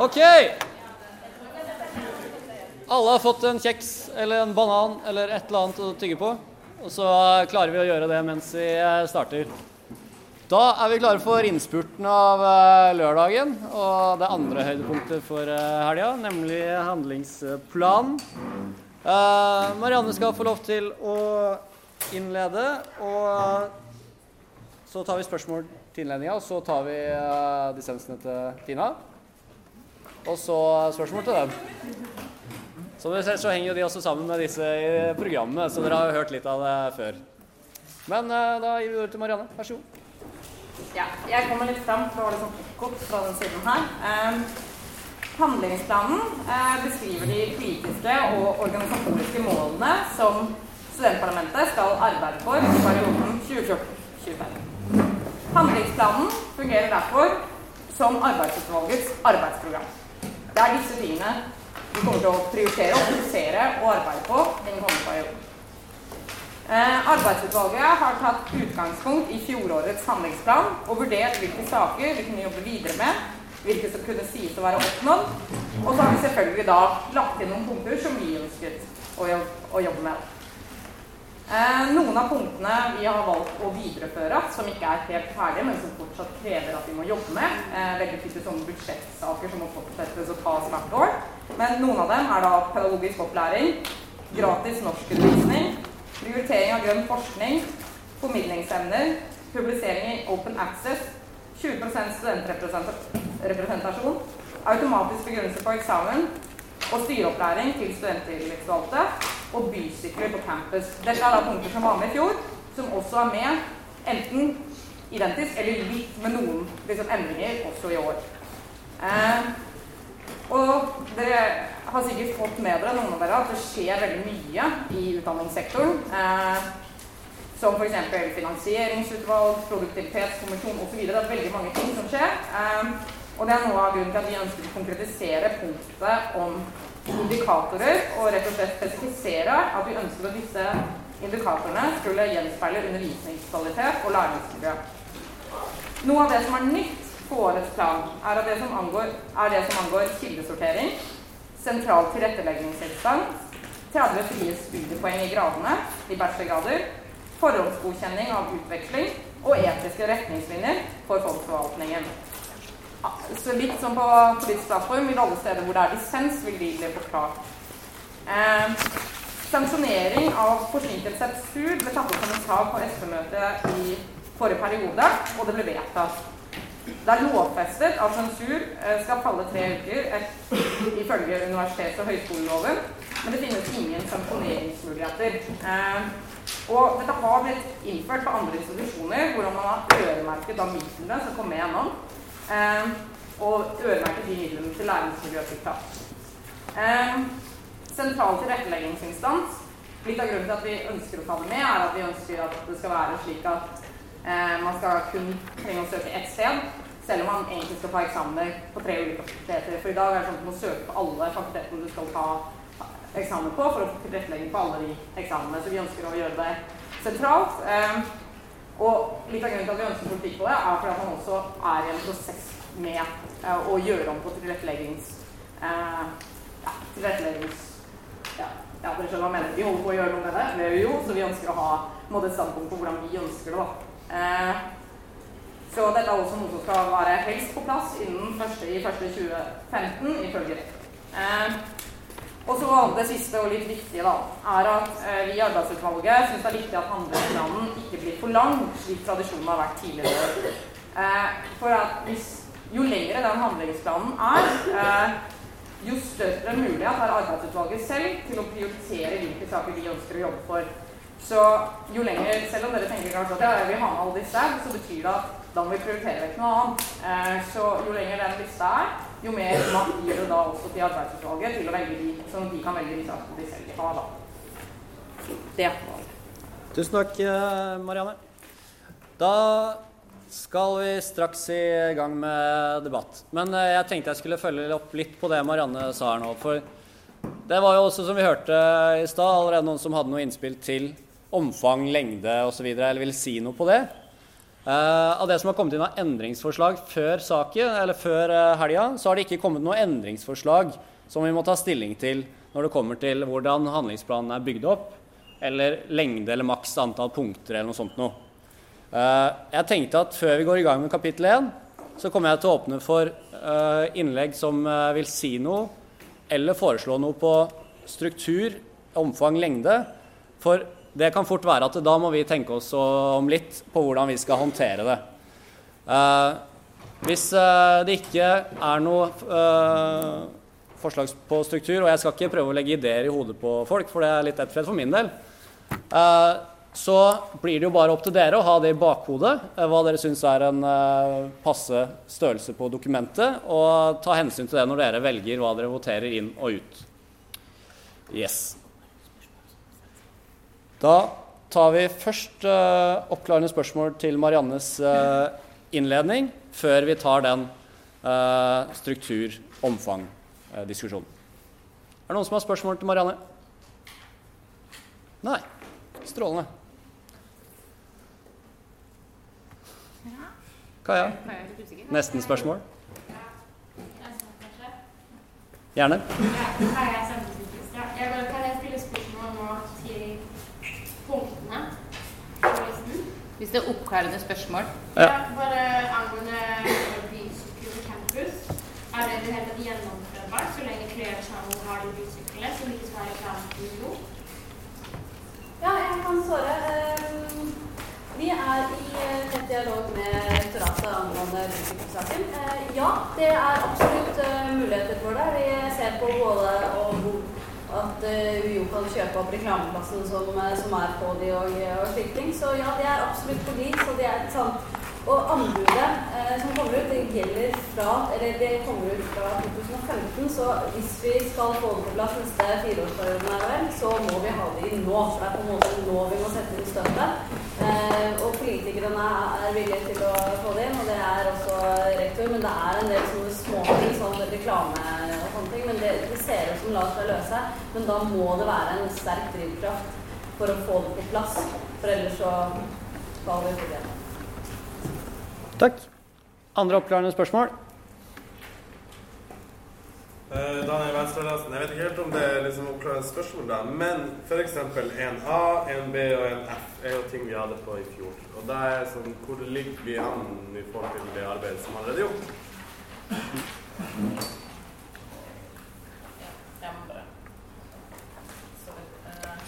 OK. Alle har fått en kjeks eller en banan eller et eller annet å tygge på. Og så klarer vi å gjøre det mens vi eh, starter. Da er vi klare for innspurten av eh, lørdagen og det andre høydepunktet for eh, helga, nemlig handlingsplanen. Marianne skal få lov til å innlede, og så tar vi spørsmål til innledninga, og så tar vi dissensene til Tina. Og så spørsmål til dem. Som dere ser, så henger jo de også sammen med disse i programmet, så dere har jo hørt litt av det før. Men uh, da gir vi ordet til Marianne. Vær så god. Ja, jeg kommer litt fram til å holde sånn ekko fra den siden her. Eh, handlingsplanen eh, beskriver de politiske og organisatoriske målene som studentparlamentet skal arbeide for i perioden 2014-2025. Handlingsplanen fungerer derfor som arbeidsutvalgets arbeidsprogram. Det er disse tingene vi kommer til å prioritere og fokusere og arbeide på den kommende perioden. Eh, arbeidsutvalget har tatt utgangspunkt i fjorårets handlingsplan og vurdert hvilke saker vi kunne jobbe videre med, hvilke som kunne sies å være oppnådd. Og så har vi selvfølgelig da lagt inn noen punkter som vi ønsket å jobbe med. Eh, noen av punktene vi har valgt å videreføre, som ikke er helt ferdige, men som fortsatt krever at vi må jobbe med. Eh, veldig typisk sånne budsjettsaker som må fortsettes å tas hvert år. Men noen av dem er da pedagogisk opplæring, gratis norskundervisning, prioritering av grønn forskning, formidlingsemner, publisering i open access, 20% studentrepresentasjon, automatisk begrunnelse på eksamen og styreopplæring til studenttillitsvalgte og bysykler på campus. Dette er da punkter som var med i fjor, som også er med enten identisk eller litt med noen liksom, endringer også i år. Eh, og dere har sikkert fått med dere noen av dere at det skjer veldig mye i utdanningssektoren. Eh, som f.eks. finansieringsutvalg, produktivitetskommisjon osv. Det er veldig mange ting som skjer. Eh, og det er noe av grunnen til at vi ønsker å konkretisere punktet om indikatorer og rett og slett spesifisere at vi ønsker at disse indikatorene skulle gjenspeile undervisningskvalitet og læringsmiljø. Noe av det som er nytt på årets plan, er, det som angår, er det som angår kildesortering, sentral tilretteleggingsinstans, 30 frie studiepoeng i gradene i bachelorgrader, forhåndsgodkjenning av utveksling og etiske retningslinjer for fondsforvaltningen så litt som på politisk plattform vil alle steder hvor det er dissens, vil de bli forklart. Eh, sanksjonering av forsinket sur ble tatt opp som en sak på SV-møtet i forrige periode, og det ble vedtatt. Det er lovfestet at sensur eh, skal falle tre uker et, ifølge universitets- og høyskoleloven, men det finnes ingen sanksjoneringsmuligheter. Eh, og dette har blitt innført på andre institusjoner, hvordan man har øremerket av midlene som kommer gjennom. Eh, og øremerke de midlene til læringsmiljøtiltak. Eh, sentral tilretteleggingsinstans. Litt av grunnen til at vi ønsker å ta det med, er at vi ønsker at det skal være slik at eh, man skal kun trenge å søke ett sted, selv om man egentlig skal ta eksamener på tre ulike fakulteter. For i dag er det sånn at du må søke på alle fakultetene du skal ta eksamen på, for å få tilrettelegging på alle de eksamene. Så vi ønsker å gjøre det sentralt. Eh, og litt av grunnen til at vi ønsker politikk på det, er fordi at man også er i en prosess med uh, å gjøre om på tilretteleggings... Uh, ja, tilretteleggings... Ja, ja, dere skjønner hva jeg mener. Vi holder på å gjøre noe med det, det gjør vi jo, så vi ønsker å ha et standpunkt på hvordan vi ønsker det. da. Uh, så dette er også noe som skal være helst på plass innen 1.1.2015, ifølge det. Og så Det siste og litt viktige da, er at eh, vi i arbeidsutvalget syns det er viktig at handlingsplanen ikke blir for lang, slik tradisjonen har vært tidligere. Eh, for at hvis, Jo lengre den handlingsplanen er, eh, jo større mulighet har arbeidsutvalget selv til å prioritere hvilke saker de ønsker å jobbe for. Så jo lenger, Selv om dere tenker kanskje at ja, jeg vil med alle disse, så betyr det at da må vi prioritere vekk noe annet. Eh, så jo lenger den lista er, jo mer makt gir det da også til arbeidsutvalget til å velge de, som de kan velge de sakene de selv vil ha. da. Det var det. Tusen takk, eh, Marianne. Da skal vi straks i gang med debatt. Men eh, jeg tenkte jeg skulle følge opp litt på det Marianne sa her nå. For det var jo også, som vi hørte i stad, allerede noen som hadde noe innspill til omfang, lengde osv. Eller ville si noe på det. Uh, av det som har kommet inn av endringsforslag før saken, før uh, helga, så har det ikke kommet noe endringsforslag som vi må ta stilling til når det kommer til hvordan handlingsplanen er bygd opp, eller lengde eller maks antall punkter eller noe sånt noe. Uh, jeg tenkte at før vi går i gang med kapittel 1, så kommer jeg til å åpne for innlegg som vil si noe, eller foreslå noe på struktur, omfang, lengde. For det kan fort være at da må vi tenke oss om litt på hvordan vi skal håndtere det. Uh, hvis uh, det ikke er noe uh, forslag på struktur, og jeg skal ikke prøve å legge ideer i hodet på folk, for det er litt ettfred for min del, så blir det jo bare opp til dere å ha det i bakhodet, hva dere syns er en passe størrelse på dokumentet, og ta hensyn til det når dere velger hva dere voterer inn og ut. Yes. Da tar vi først uh, oppklarende spørsmål til Mariannes uh, innledning, før vi tar den uh, struktur-omfang-diskusjonen. Er det noen som har spørsmål til Marianne? Nei. Strålende. Kaja? Nesten spørsmål? Gjerne. Kan jeg stille spørsmål nå til punktene Hvis det er oppklarende spørsmål? Ja, bare angående bysykkel på campus. Er det det hele gjennomførbart så lenge flere sammen har de bysyklene som ikke skal ha reklame jo? Ja, jeg kan svare. Ehm, vi er i eh, tett dialog med direktoratet angående bysykkelsaken. Eh, ja, det er absolutt eh, muligheter for det. Vi ser på både å at uh, UiO kan kjøpe opp reklameplassen som, eh, som er på de og, og slike ting. Så ja, det er absolutt for de. Så det er sånn. Og anbudet eh, som kommer ut, det gjelder fra eller det kommer ut fra 2015. Så hvis vi skal få det på plass neste fireårsperiode, er så må vi ha det i nå. For det er på en måte nå vi må sette inn støtet. Eh, og politikerne er villige til å få det inn, og det er også rektor. Men det er en del sånne småting, sånn reklame sånne ting. Men det, det ser ut som lar seg løse. Men da må det være en sterk drivkraft for å få det på plass. For ellers så skal vi det. Takk. Andre oppklarende spørsmål? Uh, Daniel Venstrelesen, jeg vet ikke helt om det er liksom oppklarende spørsmål, da, men f.eks. en A, en B og en F er jo ting vi hadde på i fjor. Og da er sånn, Hvor ligger vi an i forhold til det arbeidet som allerede er gjort?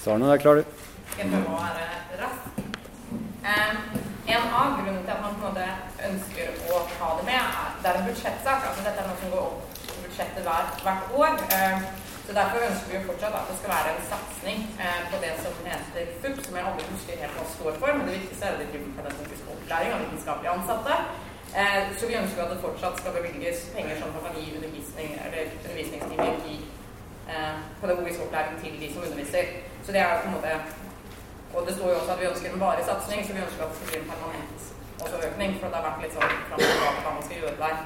Svarene er klare. Jeg prøver å være rask. En av grunnene til at man på en måte ønsker å ta det med, er det er en budsjettsak. altså Dette er noe som går opp i budsjettet hver, hvert år. Um, så Derfor ønsker vi jo fortsatt at det skal være en satsing eh, på det som heter FUP, som jeg aldri husker helt hva står for, men det viktigste er det driver pedagogisk opplæring av vitenskapelige ansatte. Eh, så vi ønsker at det fortsatt skal bevilges penger som kan gi undervisning, undervisningstimer i eh, pedagogisk opplæring til de som underviser. Så det er på en måte Og det står jo også at vi ønsker en varig satsing, så vi ønsker at det skal bli en permanent også økning. For det har vært litt sånn fram og tilbake hva man skal gjøre der.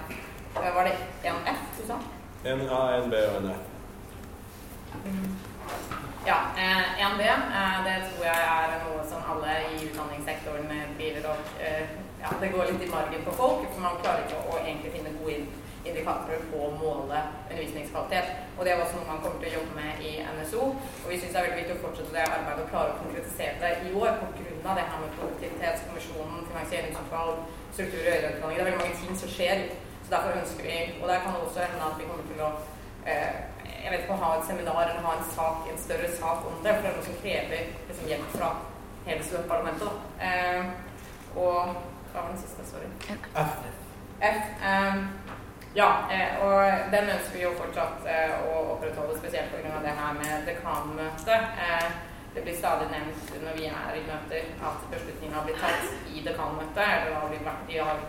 Eh, var det én F du sa? En A, en B og en F. Ja. Eh, en B, eh, det tror jeg er noe som alle i utdanningssektoren driver og eh, Ja, det går litt i margen på folk, for man klarer ikke å egentlig finne gode indikatorer på å måle undervisningskvalitet. Og det er også noe man kommer til å jobbe med i NSO. Og vi syns det er veldig viktig å fortsette det arbeidet og klare å konkretisere det i år pga. det her med produktivitetskommisjonen, finansieringsutvalg, struktur i øyeutdanning. Det er veldig mange ting som skjer. Så derfor ønsker vi Og der kan det også hende at vi kommer til å eh, jeg vet ikke, ha et seminar eller ha en sak, en større sak om det. For det er noe som krever liksom, hjelp fra hele studentparlamentet. Eh, og hva var den siste? Sorry. F. F. Um, ja, eh, og den ønsker vi jo fortsatt eh, å opprettholde, spesielt pga. det her med dekanmøtet. Eh, det blir stadig nevnt når vi er i møter at beslutninga blir tatt i dekanmøtet. eller har vi, de har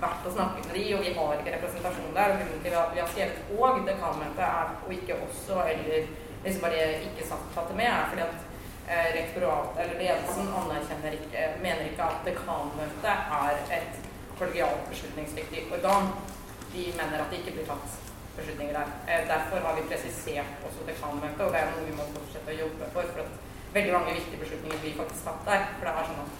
vært og snakket med de, og vi har ikke representasjon der. og Grunnen til at vi har skrevet 'og dekanmøtet' er, og ikke 'også' eller liksom bare ikke tatt det med, er fordi at rektoratet eller ledelsen anerkjenner ikke, mener ikke at dekanmøtet er et kollegialt beslutningsdyktig organ de mener at det ikke blir tatt beslutninger der. Eh, derfor har vi presisert også dekanmøtet, og det er noe vi må fortsette å jobbe for. For at veldig mange viktige beslutninger blir faktisk tatt der. For det er sånn at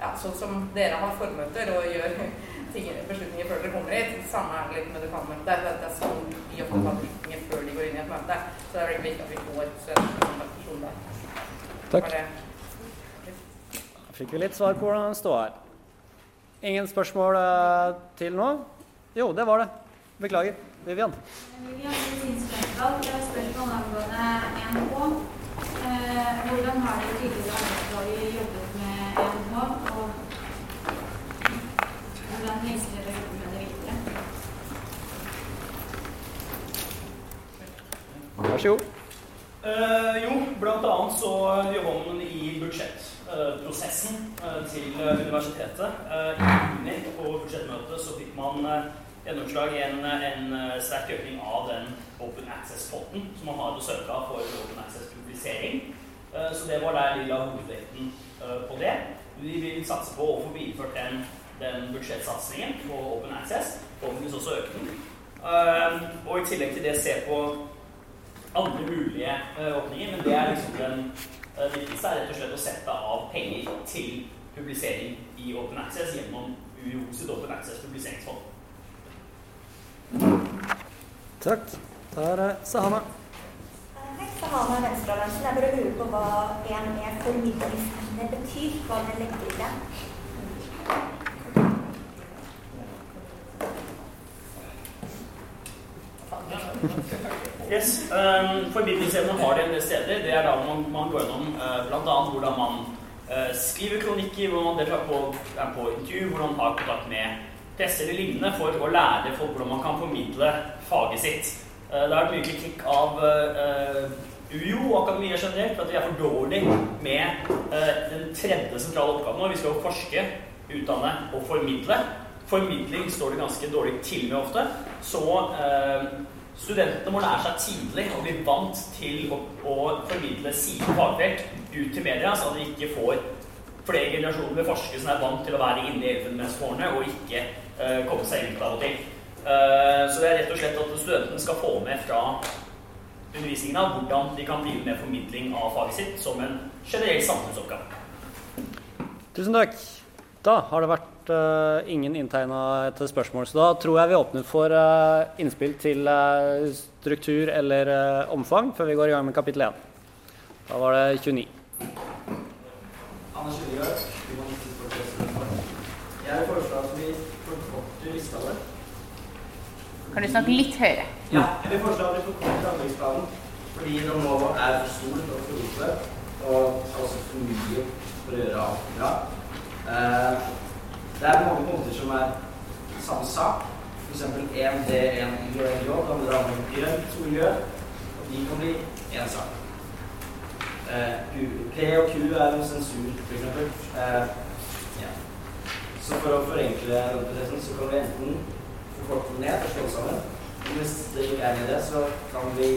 ja, sånn som dere har formøter og gjør ting, beslutninger før dere kommer hit. Samme er det litt med dekanmøtet. Det, det er sånn vi ofte tar beslutninger før de går inn i et møte. Så det er veldig viktig at vi får studentrepresentasjon der. Takk. Da fikk vi litt svar på hvordan det står her. Ingen spørsmål eh, til nå? Jo, det var det. Beklager. Vivian. Vivian. Jeg har spørsmål angående NH. Eh, hvordan har dere tidligere arbeidsdager jobbet med NH, og hvordan tenker dere å det videre? Vær så god. Eh, jo, blant annet så jobber man i budsjettprosessen eh, til eh, universitetet. Eh, I juni på budsjettmøtet så fikk man gjennomslag i en, en sterk økning av den Open Access-potten som man har av for Open Access-publisering. Så det var der vi la hovedvekten på det. Vi vil satse på å få videreført den, den budsjettsatsingen på Open Access. Forhåpentligvis også øke den. Og i tillegg til det se på andre mulige åpninger, men det er liksom den eh, viktigste er rett og slett å sette av penger til publisering i Open Access gjennom UiO sitt Open Access publiseringsfond. Takk. Da er det Sahana. Hei, Sahana Venstrealliansen. Jeg bare lurer på hva EME formidlingsevne betyr. Hva det legger i det. Yes, um, Formidlingsevne har de en del steder. Det er da man, man går gjennom uh, bl.a. hvordan man uh, skriver kronikker, hvordan man deltar på, er på intervju, hvordan man har kontakt med presse eller lignende for å lære folk hvordan man kan formidle faget sitt. Uh, det har vært mye kritikk av uh, UiO og akademia generelt for at vi er for dårlig med eh, den tredje sentrale oppgaven vår. Vi skal jo forske, utdanne og formidle. Formidling står det ganske dårlig til med ofte. Så eh, studentene må lære seg tidlig og bli vant til å, å formidle sine fagfelt ut til media, så de ikke får flere generasjoner med forskere som er vant til å være inne i elfenbenstårnet og ikke uh, komme seg ut av og til. Uh, så det er rett og slett at studentene skal få med fra undervisningen av hvordan de kan drive med formidling av faget sitt som en generell samfunnsoppgave. Tusen takk. Da har det vært eh, ingen inntegna etter spørsmål, så da tror jeg vi åpner for eh, innspill til eh, struktur eller omfang før vi går i gang med kapittel 1. Da var det 29. Anders professor. Jeg foreslår at vi forkorter lista vår. Kan du snakke litt høyere? Ja, jeg vil foreslå at vi forkorter handlingsplanen, fordi den nå er for stor og for rotete, og også for mye for å gjøre alt bra. Eh, det er mange punkter som er samme sak. Eksempel 1 D, 1 I og 1 J. Det handler om grønt miljø, og de kan bli én sak. Eh, P og Q er en sensur, eksempel. Eh, ja. Så for å forenkle den prosessen, så kan vi enten forkorte den ned og slå sammen. Og hvis det ikke er med det, så kan vi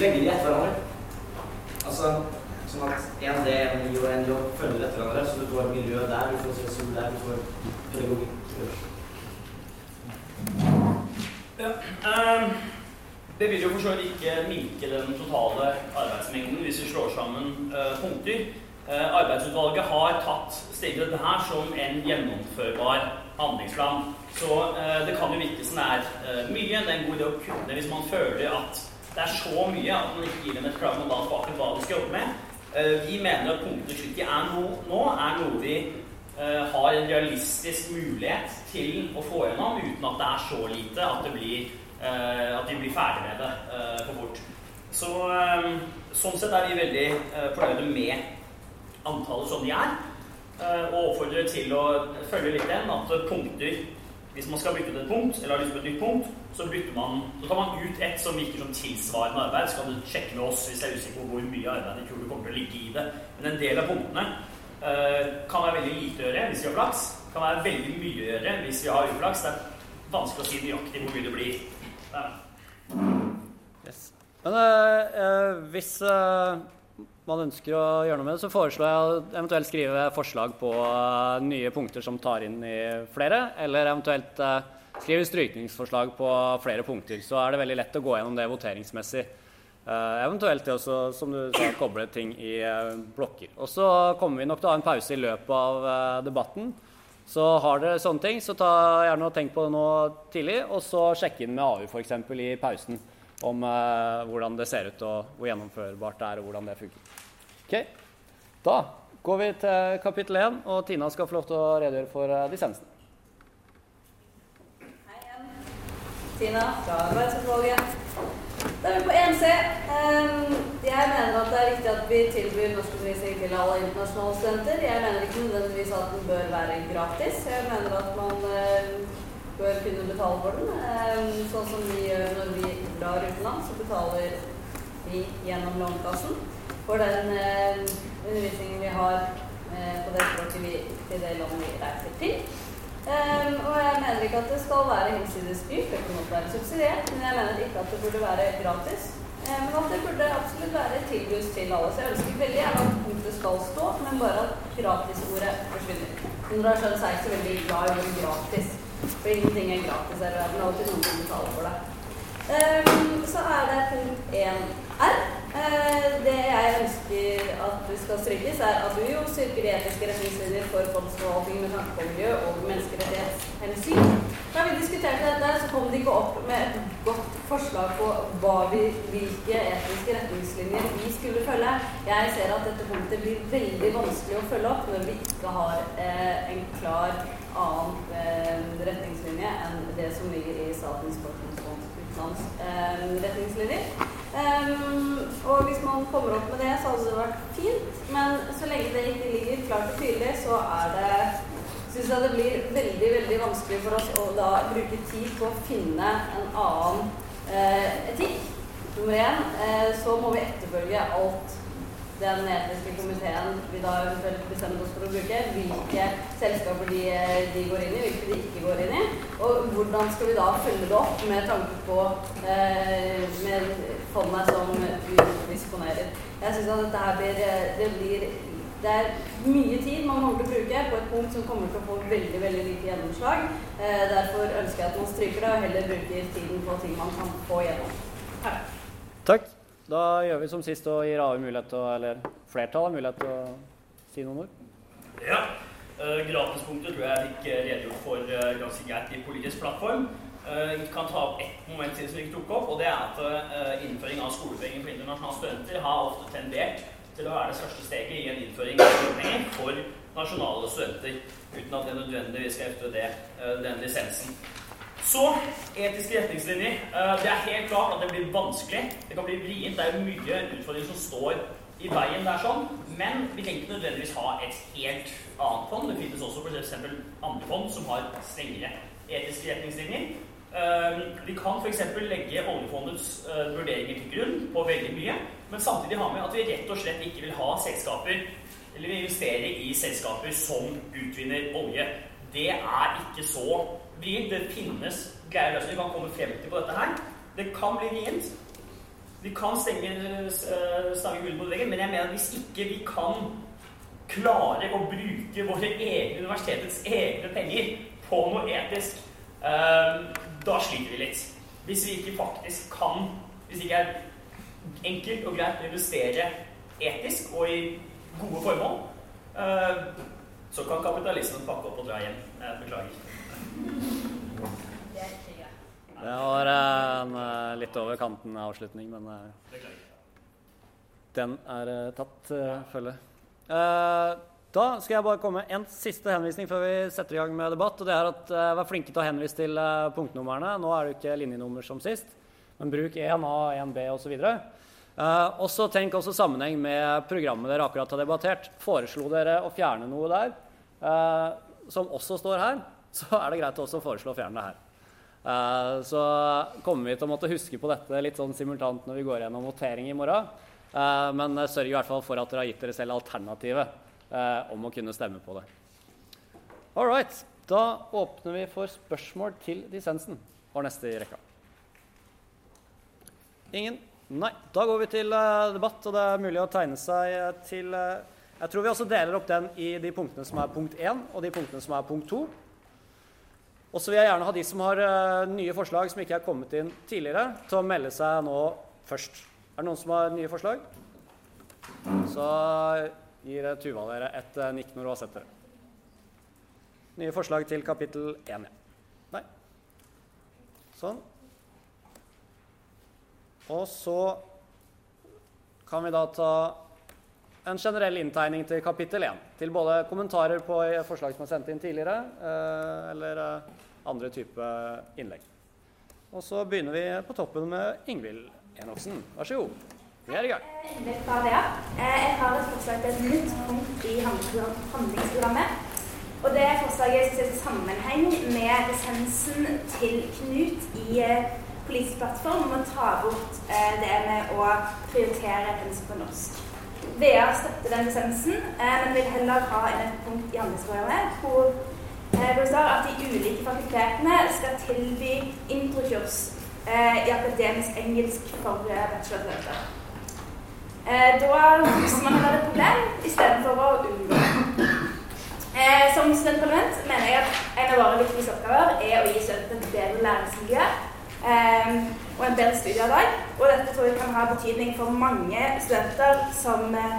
legge de etter hverandre. Altså sånn at en D, en I og en J følger etter hverandre, så du får miljø der, du får sensur der, du får pedagogikk. Ja. Um, det vil jo for så vidt ikke minke den totale arbeidsmengden hvis vi slår sammen uh, punkter. Uh, arbeidsutvalget har tatt steget dette her som en gjennomførbar handlingsplan. Så uh, det kan jo virke som det er uh, mye. Det er en god idé å kunne hvis man føler at det er så mye at man ikke gir dem et klart mandat bak hva de skal jobbe med. Eh, vi mener at de er nå, nå er noe vi eh, har en realistisk mulighet til å få gjennom uten at det er så lite at, blir, eh, at vi blir ferdig med det på for fort. Så sånn sett er vi veldig fornøyde med antallet som de er, og oppfordrer til å følge litt den at punkter hvis man skal bytte ut et punkt, eller har lyst på et nytt punkt, så man, så tar man ut et som virker som tilsvarende arbeid. Så kan du sjekke med oss hvis jeg er usikker på hvor mye arbeid i du kommer til å ligge i det. Men en del av punktene uh, kan være veldig lite å gjøre hvis vi har flaks. Kan være veldig mye å gjøre hvis vi har uflaks. Det er vanskelig å si nøyaktig hvor mye det blir. Yes. Men uh, hvis eh, man ønsker å gjøre noe med det, så foreslår jeg å eventuelt skrive forslag på eh, nye punkter som tar inn i flere, eller eventuelt eh, skrive strykningsforslag på flere punkter. Så er det veldig lett å gå gjennom det voteringsmessig Eh, eventuelt det også, som du sa, koble ting i blokker. Og så kommer vi nok til å ha en pause i løpet av debatten. Så har dere sånne ting, så ta gjerne og tenk på det nå tidlig, og så sjekk inn med AU f.eks. i pausen om hvordan det ser ut, og hvor gjennomførbart det er, og hvordan det funker. Ok, Da går vi til kapittel 1, og Tina skal få lov til å redegjøre for eh, dissensen. Hei igjen. Tina fra Arbeidsutvalget. Da er vi på 1C. Ehm, Jeg mener at det er riktig at vi tilbyr norskundervisning til alle internasjonale studenter. Jeg mener ikke nødvendigvis at den bør være gratis. Jeg mener at man eh, bør kunne betale for den. Ehm, Sånn som vi gjør når vi drar utenlands, så betaler vi gjennom Lånekassen for den eh, undervisningen vi har eh, på det språket vi til det landet vi reiser til. Um, og jeg mener ikke at det skal være hinsides dyrt, det kan være subsidiert, men jeg mener ikke at det burde være gratis. Ehm, men at det burde absolutt være et tilbud til alle. Så jeg ønsker veldig gjerne at punktet skal stå, men bare at gratisordet forsvinner. Som dere har skjønt, ikke så veldig glad i ordet gratis. For ingenting er gratis her i verden, det er alltid noen som betaler for det. Um, så er det punkt 1R. Eh, det jeg ønsker at det skal strykes, er at du jo styrker de etiske retningslinjer for fondsforvaltning med tanke på miljø og menneskerettighetshensyn. Da vi diskuterte dette, så kom de ikke opp med et godt forslag på vi, hvilke etiske retningslinjer vi skulle følge. Jeg ser at dette punktet blir veldig vanskelig å følge opp når vi ikke har eh, en klar annen eh, retningslinje enn det som ligger i Statens forskningsfonds utenlandsretningslinjer. Um, og hvis man kommer opp med det, så hadde det vært fint. Men så lenge det ikke ligger klart og tydelig, så er det syns jeg det blir veldig veldig vanskelig for oss å da bruke tid på å finne en annen eh, etikk. Nummer én, eh, så må vi etterfølge alt den etiske komiteen vi da eventuelt bestemmer oss for å bruke, hvilke selskaper de, de, går inn i, hvilke de ikke går inn i. Og hvordan skal vi da følge det opp med tanke på eh, med fondet som vi disponerer. Jeg syns at dette her blir det, blir det er mye tid man kommer til å bruke på et punkt som kommer til å få veldig veldig lite gjennomslag. Eh, derfor ønsker jeg at man stryker det og heller bruker tiden på ting man kan få gjennom. Takk. Takk. Da gjør vi som sist og gir AU mulighet til eller flertallet mulighet til å si noen ord. Ja. Uh, Gratispunktet tror jeg fikk redegjort for uh, ganske greit i politisk plattform. Uh, kan ta opp ett moment siden som ikke tok opp, og det er at uh, innføring av skolepenger for internasjonale studenter har ofte tendert til å være det største steget i en innføring av skolepenger for nasjonale studenter, uten at det nødvendigvis skal efter det, den lisensen. Så etiske retningslinjer. Eh, det er helt klart at det blir vanskelig. Det kan bli vrient. Det er mye utfordringer som står i veien der sånn. Men vi tenker ikke nødvendigvis ha et helt annet fond. Det finnes også f.eks. andre fond som har strengere etiske retningslinjer. Eh, vi kan f.eks. legge oljefondets eh, vurderinger til grunn på veldig mye, men samtidig ha med at vi rett og slett ikke vil ha selskaper eller vi investerer i selskaper som utvinner olje. Det er ikke så vrient. Det finnes greie løsninger. Vi kan komme frem til på dette her. Det kan bli vrient. Vi kan stenge uh, stange hodet mot veggen, men jeg mener at hvis ikke vi kan klare å bruke våre egne universitetets egne penger på noe etisk, uh, da sliter vi litt. Hvis vi ikke faktisk kan Hvis det ikke er enkelt og greit å investere etisk og i gode formål, uh, så kan kapitalismen pakke opp og dra hjem. Jeg beklager. Det var en eh, litt over kanten avslutning, men eh, den er eh, tatt, følge. Da skal jeg bare komme med en siste henvisning før vi setter i gang med debatt. og det er at Vær flinke til å henvise til punktnumrene. Nå er det jo ikke linjenummer som sist, men bruk 1A, 1B osv. Uh, også tenk også sammenheng med programmet dere akkurat har debattert. Foreslo dere å fjerne noe der, uh, som også står her, så er det greit også å foreslå å fjerne det her. Uh, så kommer vi til å måtte huske på dette litt sånn simultant når vi går gjennom votering i morgen. Uh, men sørg i hvert fall for at dere har gitt dere selv alternativet om å kunne stemme på det. All right. Da åpner vi for spørsmål til dissensen. Var neste i rekka. Ingen? Nei. Da går vi til debatt, og det er mulig å tegne seg til Jeg tror vi også deler opp den i de punktene som er punkt 1, og de punktene som er punkt 2. Og så vil jeg gjerne ha de som har uh, nye forslag som ikke er kommet inn tidligere, til å melde seg nå først. Er det noen som har nye forslag? Så gir Tuva dere et eh, nikk når hun har sett dere. Nye forslag til kapittel 1. Ja. Nei. Sånn. Og så kan vi da ta en generell inntegning til kapittel 1. Til både kommentarer på forslag som er sendt inn tidligere, eh, eller eh, andre type innlegg. Og så begynner vi på toppen med Ingvild Enoksen. Vær så god. Vi er i gang. Eh, Jeg har et forslag til et nytt punkt i handlingsprogrammet. Og det forslaget ses i sammenheng med lisensen til Knut i politisk plattform om å ta bort det med å prioritere pensum på norsk. VEA støtter den lisensen, eh, men vil heller ha et punkt i handlingsprogrammet eh, hvor det står at de ulike fakultetene skal tilby introkurs eh, i akademisk engelsk for bachelorstudenter. Da løser man et problem istedenfor å unngå det. Som studentparlament mener jeg at en av våre viktigste oppgaver er å gi studentene et bedre læringsmiljø og en bedre studiehverdag. Og dette tror jeg kan ha betydning for mange studenter som eh,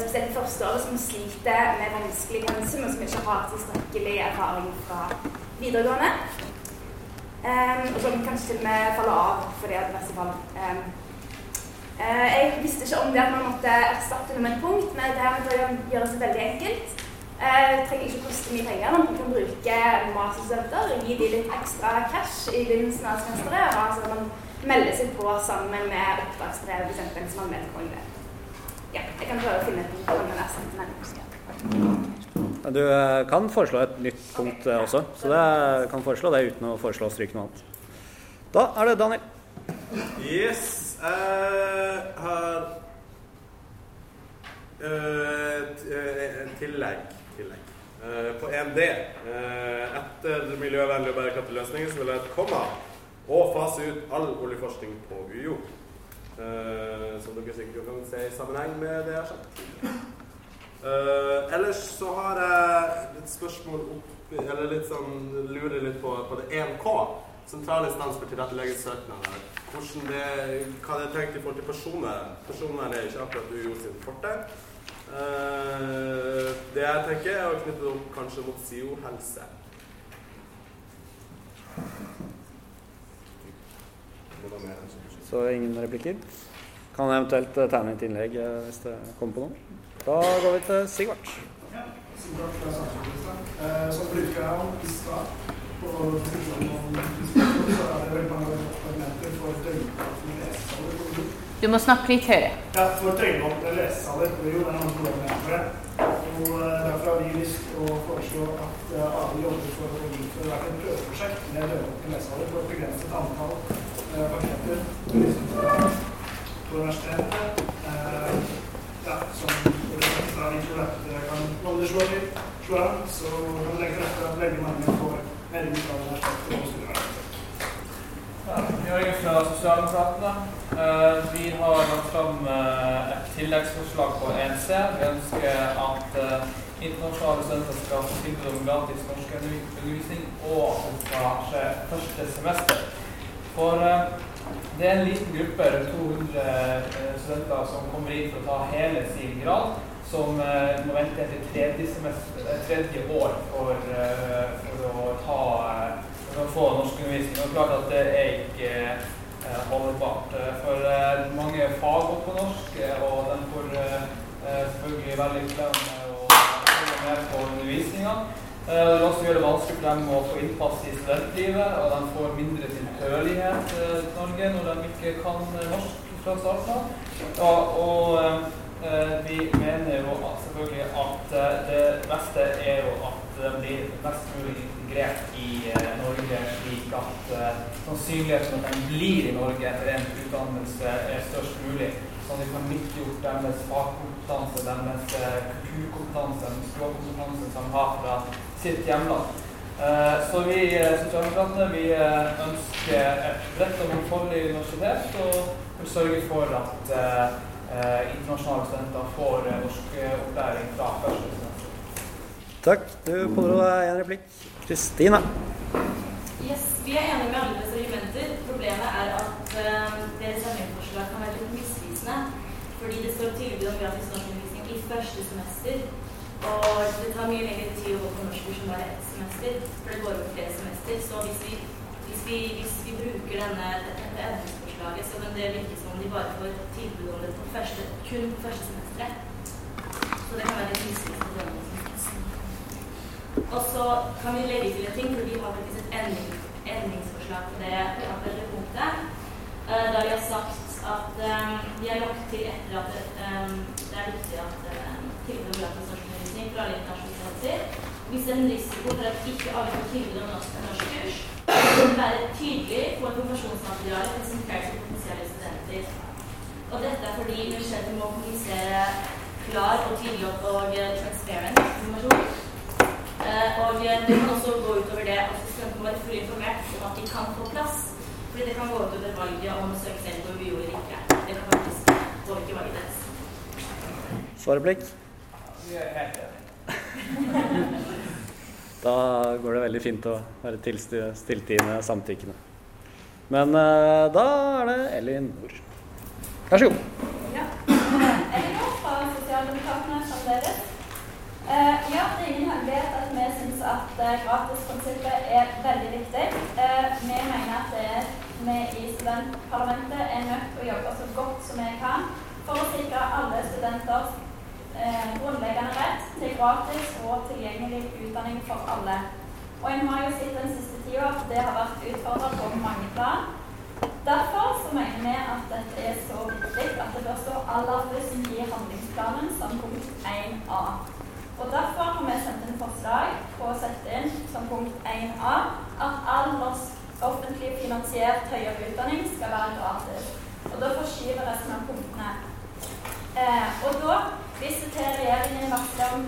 spesielt førsteåret første året som sliter med vanskelig pensum, og som ikke har tilstrekkelig erfaring fra videregående. Um, og som kanskje til og med faller av for det i verste fall. Um, uh, jeg visste ikke om det at man måtte erstatte noe med et punkt, men det her gjøres veldig enkelt. Uh, det trenger ikke koste mye penger. Man kan bruke masterstudenter gi dem litt ekstra cash i begynnelsen av semesteret. Altså man melder seg på sammen med oppdragsbrev, f.eks., som man vet kommer det. Ja, jeg kan prøve å finne et punkt den erstatte mellomhusker. Du eh, kan foreslå et nytt punkt eh, også, så det kan foreslå det uten å foreslå å stryke noe annet. Da er det Daniel. Yes. Uh, eh, en tillegg. Tillegg. Eh, på 1D, eh, etter miljøvennlige og bærekraftige løsninger, så vil jeg komme og fase ut all oljeforskning på UiO. Eh, som dere sikkert kan se i sammenheng med det jeg har sagt. Ellers så har jeg et spørsmål oppi, eller litt sånn, lurer litt på, på det 1K. Sentral instans for tilrettelegget søknader. Hvordan det, hva det er tenkt i forhold til personvern. Personvern er ikke akkurat UiO sin forte. Eh, det jeg tenker er å knytte det opp kanskje mot SIO-helse. Noe mer? Så ingen replikker. Kan jeg eventuelt eh, tegne et innlegg eh, hvis det kommer på noe. Da går vi til Sigvart. Sigvart fra Samfunnsministeren. Eh, Som politiker her i stad på diskusjonen om spørsmål, så er det veldig mange argumenter for døgnåpne lesesaler på UiO. Du må snakke litt høyere. Ja, for døgnåpne lesesaler blir jo det noen problemer for det. Og eh, derfor har vi lyst til å foreslå at eh, alle jobber for å innføre hvert et prøveprosjekt med døgnåpne lesesaler for et begrenset antall eh, liksom, på universitetet. Eh, ja, som da vi tror at det kan Når det slår slår an, så kan vi legge til rette at veldig mange får ut av universitetet Ja, fra Sosialdemokratene. Eh, Vi har lagt fram eh, et tilleggsforslag på 1C. Vi ønsker at eh, internasjonale studenter skal få tilbud om gratis norskundervisning, og at det skal skje første semester. For det er en liten gruppe, rundt 200 eh, studenter, som kommer inn for å ta hele sin grad, som må vente til tredje, semester, tredje år for, for å ta å få norskundervisning. Og klart at det er ikke eh, holdbart. Eh, For eh, mange fag går på norsk, eh, og de får eh, eh, selvfølgelig veldig klem og følge med på undervisninga. Eh, Det også gjør det vanskelig for dem å få innpass i studentlivet, og de får mindre tilhørighet til Norge når de ikke kan norsk fra starten av. Og, vi mener jo selvfølgelig at det beste er jo at de blir mest mulig integrert i eh, Norge, slik at eh, sannsynligheten for at de blir i Norge etter endt utdannelse er størst mulig. Sånn at vi kan nyttiggjort deres fagkompetanse, deres eh, kulturkompetanse, den språkkompetanse som de har fra sitt hjemland. Så vi sosialdemokratene vi ønsker et bredt og mangfoldig universitet og vil sørge for at internasjonale studenter får norsk opplæring fra første semester. Takk. Du pådro deg en replikk. Kristina. Yes, vi er enige med alle deres argumenter. Problemet er at uh, deres endringsforslag kan være litt misvisende. Fordi det står tilbud om gratis norskundervisning i første semester. Og det tar mye lengre tid å gå på norskkurs enn bare ett semester. For det går over flere semester. Så hvis vi, hvis vi, hvis vi bruker denne, dette endringsforslaget, så kan det virke som om de bare får tilbud om det på første, kun på første semesteret. Så det kan være litt misvisende. Og så kan vi legge til en ting, for vi har faktisk et endring, endringsforslag på det, akkurat punktet. Uh, da vi har sagt at um, vi har lagt til etter at um, det er viktig at um, tilbud om gratis norskundervisning for alle internasjonale Vi ser en risiko for at ikke alle får tilbud om norsk norskkurs. Vil være tydelig på et informasjonsmateriale presentert til potensielle studenter. Og dette er fordi universitetet må kommunisere klar og tydelig og transparent informasjon. Uh, og det kan også gå utover det at studentene må være fullt informert om at de kan få plass. Fordi det kan gå utover valget om å søke gjorde eller ikke. Det kan faktisk påvirke valget deres. Svareplikk? Vi er helt enige. Da går det veldig fint å være stilltiende samtykkende. Men eh, da er det Elin Nord. Vær så god. Ja. Elinor fra Sosialdemokratene fremdeles. Eh, ja, det er ingen hemmelighet at vi syns at eh, gratisprinsippet er veldig viktig. Eh, vi mener at er, vi i studentparlamentet er nødt til å jobbe så godt som vi kan for å sikre alle studenters eh, grunnleggende rett til gratis og tilgjengelig utdanning for alle. Og en har jo sett den siste tida at det har vært utfordra på mange plan. Derfor så mener vi at dette er så viktig at det bør stå aller først i handlingsplanen som punkt 1a. Og Derfor har vi sendt inn forslag på å sette inn som punkt 1a at all norsk offentlig finansiert høyere utdanning skal være gratis. Og da forskyver resten av punktene. Eh, og da, hvis det til regjeringen varsler om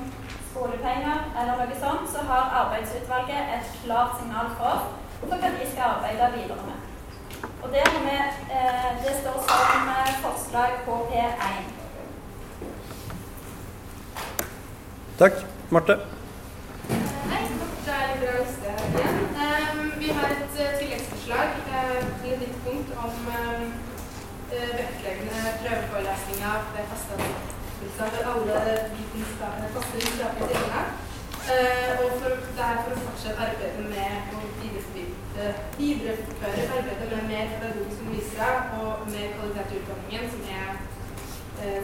skolepenger eller noe sånt, så har arbeidsutvalget et klart signal for for hva de skal arbeide videre med. Og det, vi, eh, det står som eh, forslag på P1. Takk. Marte. Hei, det er liberaliste her igjen. Um, vi har et uh, tilleggsforslag uh, til et nytt punkt om um, uh, vektleggende prøveforelesninger for alle. Uh, og for, det er arbeidet med å videreføre arbeidet med mer pedagogiske undervisere og mer kvalitet i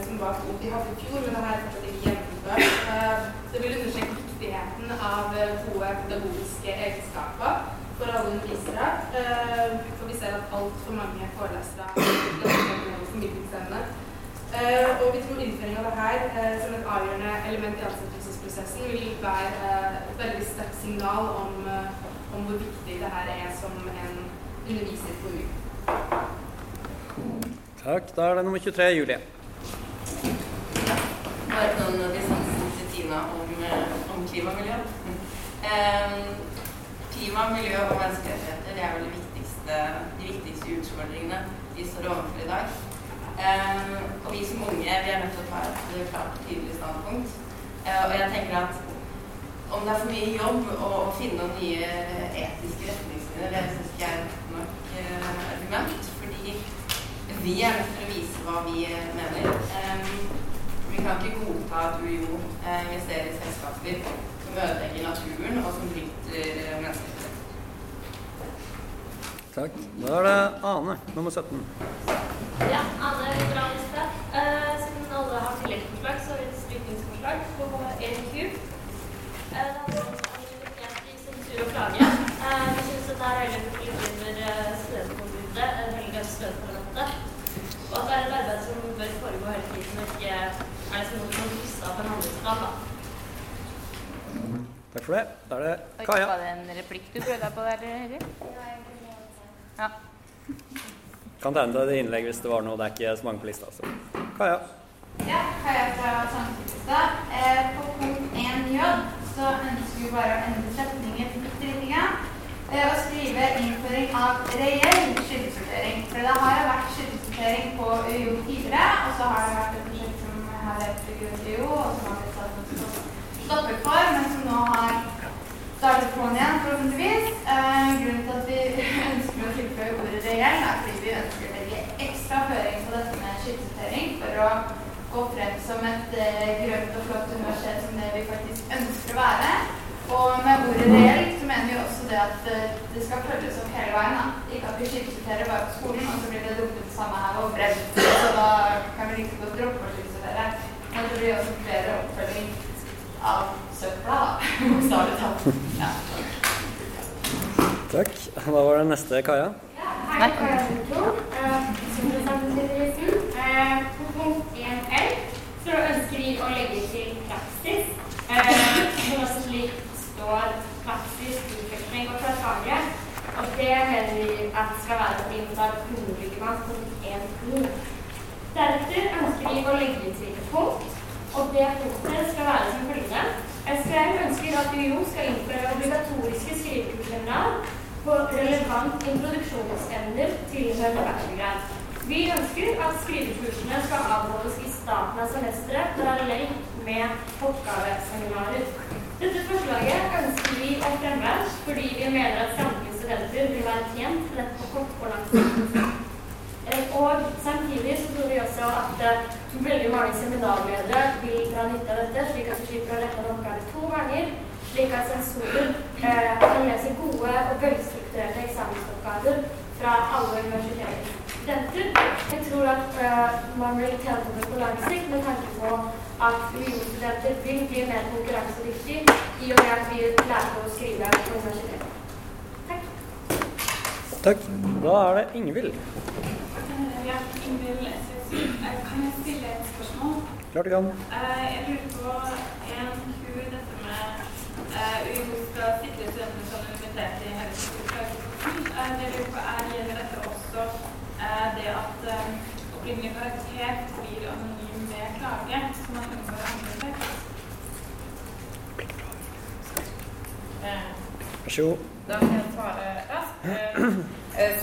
som eh, var et vi hadde i fjor, men det er fortsatt ikke gjennomført. Eh, det vil understreke viktigheten av eh, gode pedagogiske egenskaper for alle undervisere. Eh, for vi ser at altfor mange forelesere har formidlingsevne. Eh, og vi tror innføring av dette eh, som et avgjørende element i ansettelsesprosessen vil være eh, et veldig sterkt signal om, eh, om hvor viktig dette er som en underviser på UiO. Takk. Da er det nummer 23, Julie. Bare noen distansen om, eh, om klima og miljø. Um, klima, miljø og menneskerettigheter det er vel de viktigste, de viktigste utfordringene vi står overfor i dag. Um, og vi som unge vi er nødt til å ta et klart og tydelig standpunkt. Uh, og jeg tenker at om det er for mye jobb å, å finne noen nye etiske retningslinjer, det syns ikke jeg er et nok uh, argument. Fordi vi er nødt til å vise hva vi eh, mener. Um, vi kan ikke godta at UiO eh, investerer i selskaper som ødelegger naturen, og som bryter eh, menneskerettigheter. Takk. Da er det Ane, nummer 17. Ja, Anne Liberaliste. Eh, siden alle har tilleggsforslag, så har vi et strykningsforslag på EQ. Uh, det handler om sensur og klage. Uh, vi syns det er under uh, studentforbudet, uh, veldig studentparlamentet. Og at det er et arbeid som bør foregå hele tiden, og ikke er det som noe som kryssa på en handlingsplan. da. Takk for det. Da er det Kaja. Var det en replikk du prøvde deg på der? Ja. Kan tegne deg et innlegg hvis det var noe. Det er ikke så mange på lista. Så. Kaja. Ja, Kaja fra Samtidsstad. Eh, på punkt 1J så ønsker vi bare å endre setningen bitte lite. Eh, og skrive innføring av reell skyldesortering. For det har jo vært skyldesortering på UiO tidligere, og så har det vært et prosjekt som har vært begrunnet i UiO, og som har blitt satt stoppet for, men som nå har startet på'n igjen, forhåpentligvis. Eh, grunnen til at vi ønsker å tilføye ordet reell, er fordi vi ønsker å legge ekstra føring på prøver å gå frem som et eh, grønt og flott universitet som det vi faktisk ønsker å være. Og med ordet reelt så mener vi også det at eh, det skal følges opp hele veien. da. Ikke at vi skipssorterer bare på skolen, og så blir det dumpet det samme her og brent, Så da kan vi like godt droppe å skipssortere. Men det blir også flere oppfølging av søpla. Bokstavelig talt. Ja. Takk. Da var det neste Kaja. Ja, Hei, Kaja Buklo. Som representanten eh, På punkt 1L så ønsker vi å legge til praksis. Eh, slik står praksis, utvikling og plassage. Og det mener vi at skal være et innenfor hovedbyggemann punkt 1.2. Deretter ønsker vi å legge til et punkt, og det punktet skal være som følgende. SVM ønsker at UiO skal innføre obligatoriske skrivekursseminar på relevant introduksjonsevner tilhørende bachelorgrad. Vi ønsker at skrivekursene skal avholdes i starten av semesteret parallelt med oppgaveseminarer. Dette forslaget ønsker vi å fremme fordi vi mener at samtlige studenter vil være tjent lett på kort og lang sikt. Og samtidig så tror vi også at eh, veldig mange seminarledere vil dra nytte av dette, slik at de slipper å rette en oppgave to ganger, slik at sensorer eh, kan lese gode og velstrukturerte eksamensoppgaver fra alle universiteter. Studenter. Jeg tror at eh, man vil tjene på det på lang sikt med tanke på at UiO-studenter vil bli mer konkurransedyktige i og med at vi lærer å skrive på universitetet. Takk. Takk. Da er det Ingvild. Ja, Ingvild SSU. Eh, Kan jeg stille et spørsmål? Klart du kan. Eh, Jeg lurer på en kur dette med eh, UiO skal sikre studentenes anonymitet i helsetiltaksprosessen. Eh, Det jeg lurer på er, gjelder dette også det at eh, opprinnelig karakter blir anonym ved klage, så man unngår anonymitet? Vær så god. Da kan jeg svare raskt. Eh, eh,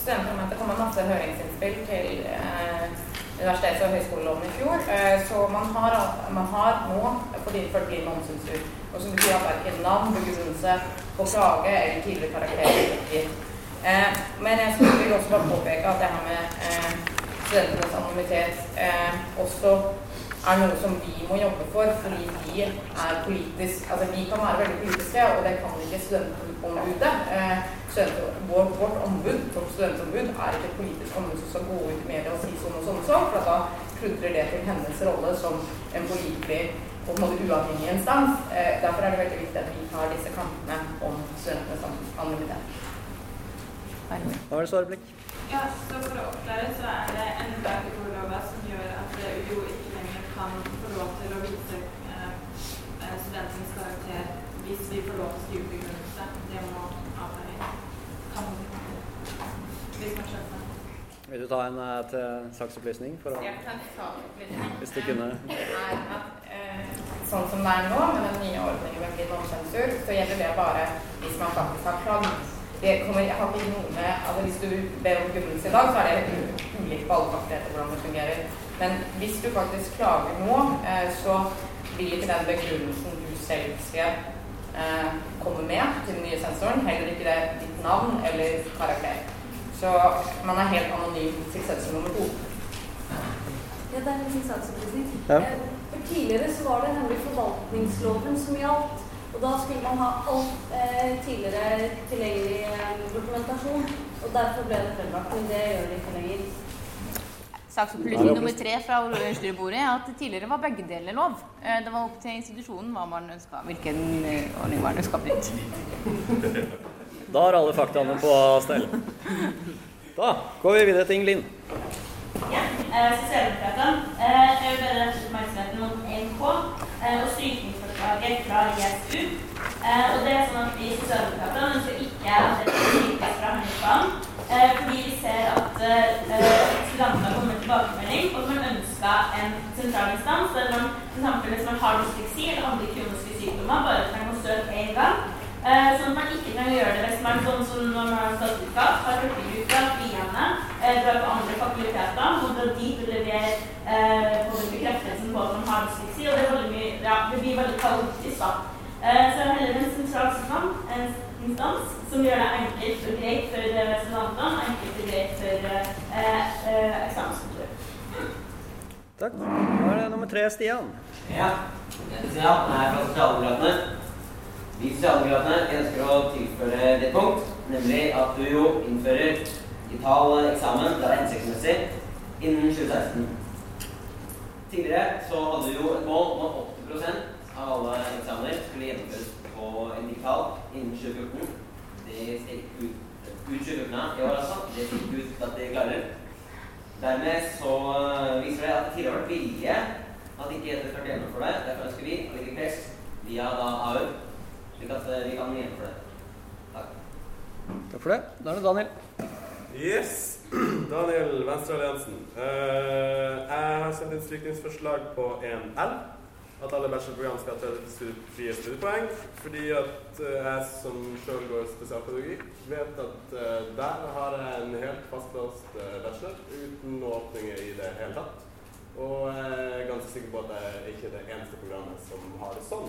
Studentparlamentet kom med masse høringsinnspill til eh, universitets- og høyskoleloven i fjor. Eh, så man har, man har nå fordi det blir med omsynssur. Og som betyr at verken navn, begrunnelse på klage eller tidligere karakterer er. Eh, men jeg skulle også bare påpeke at det her med eh, studentenes anonymitet eh, også er noe som vi må jobbe for, fordi vi er politisk Altså vi kan være veldig politiske, og det kan ikke studentombudet. Eh, student, vår, vårt ombud, vårt studentombud, er ikke et politisk ombud som skal gå ut i media og si sånn og sånn og sånn, for da kludrer det til hennes rolle som en pålitelig på en måte uavhengig instans. Eh, derfor er det veldig viktig at vi tar disse kampene om studentenes anonymitet. Da var det svareblikk. Ja, så for å oppklare så er det enda i ordlova som gjør at UiO ikke lenger kan få lov til å vise eh, eh, studentens karakter hvis vi får lov til å begrunnelse. Det må. Kan Hvis man skjønner. Vil du ta en eh, til saksopplysning? For å, Jeg kan ta saksopplysning. hvis du kunne. er at eh, sånn som det er nå, med den nye ordningen med blind omsensur, så gjelder det bare hvis man faktisk har klagd. Det kommer, jeg har ikke noe med, altså Hvis du ber om begrunnelse i dag, så er det ulikt på alle fakulteter hvordan det fungerer. Men hvis du faktisk klager nå, eh, så vil ikke den begrunnelsen du selv skal eh, komme med til den nye sensoren, heller ikke det ditt navn eller karakter. Så man er helt anonym til sensor nummer to. Ja, det er en saksopplysning. Ja. Eh, For tidligere så var det nemlig forvaltningsloven som gjaldt. Og da skulle man ha alt eh, tidligere tilgjengelig eh, dokumentasjon. Og derfor ble det fremlagt, men det gjør det ikke lenger. Saksopplysning nummer tre fra styrebordet er at tidligere var begge deler lov. Eh, Det var opp til institusjonen hva man ønska, hvilken eh, ordning man ønska brukt. Da har alle faktaene på stell. Da går vi videre til Ingelin. Ja, eh, Sosialdemokratene. Eh, jeg vil bare rette oppmerksomheten mot NK eh, og strykningsforslaget fra ISU. Eh, og det er sånn at Vi sosialdemokratene ønsker ikke at det skal lykkes fra handlingsplanen. Eh, fordi vi ser at eh, studentene kommer tilbakemelding, og man ønsker en sentral instans der man f.eks. hvis man har dysleksi eller andre kroniske sykdommer, bare trenger å søke én gang. Eh, sånn at man ikke kan gjøre det hvis man sånn som når man har statsvitenskap, har hurtigruta, friende, eh, drar på andre fakulteter, må dra dit og levere eh, på bekreftelsen på at man har dysleksi, og det, mye, ja, det blir veldig kaotisk. da. Eh, så er det heller en sentral instans, en instans som gjør det enkelt og greit for eh, studentene, enkelt og greit for eh, eh. Takk. Da er det nummer tre, Stian. Ja. Stian, er fra Sosialdemokratene. Vi Sosialdemokratene ønsker å tilføre det punkt, nemlig at du jo innfører digital eksamen det er hensiktsmessig innen 2016. Tidligere så hadde du jo et mål om at 80% av alle eksamener skulle gjennomføres på en digital innen 2014. Det steg ut, ut 2014 i år, altså. Det fikk ut at de klarer. Dermed så viser det at det tidligere har vært vilje at ikke dette klarte å for det. Derfor ønsker vi å legge press via da AU, slik at vi kan gjennomføre det. Takk. Takk for det. Da er det Daniel. Yes. Daniel Venstrealliansen. Uh, jeg har sendt inn strykningsforslag på 1L. At alle bachelorprogram skal ha 30 frie studiepoeng. Fordi at uh, jeg som sjøl går spesialpedagogikk, vet at uh, der har jeg en helt fastlåst bachelor uten åpninger i det hele tatt. Og jeg er ganske sikker på at jeg ikke er det eneste programmet som har det sånn.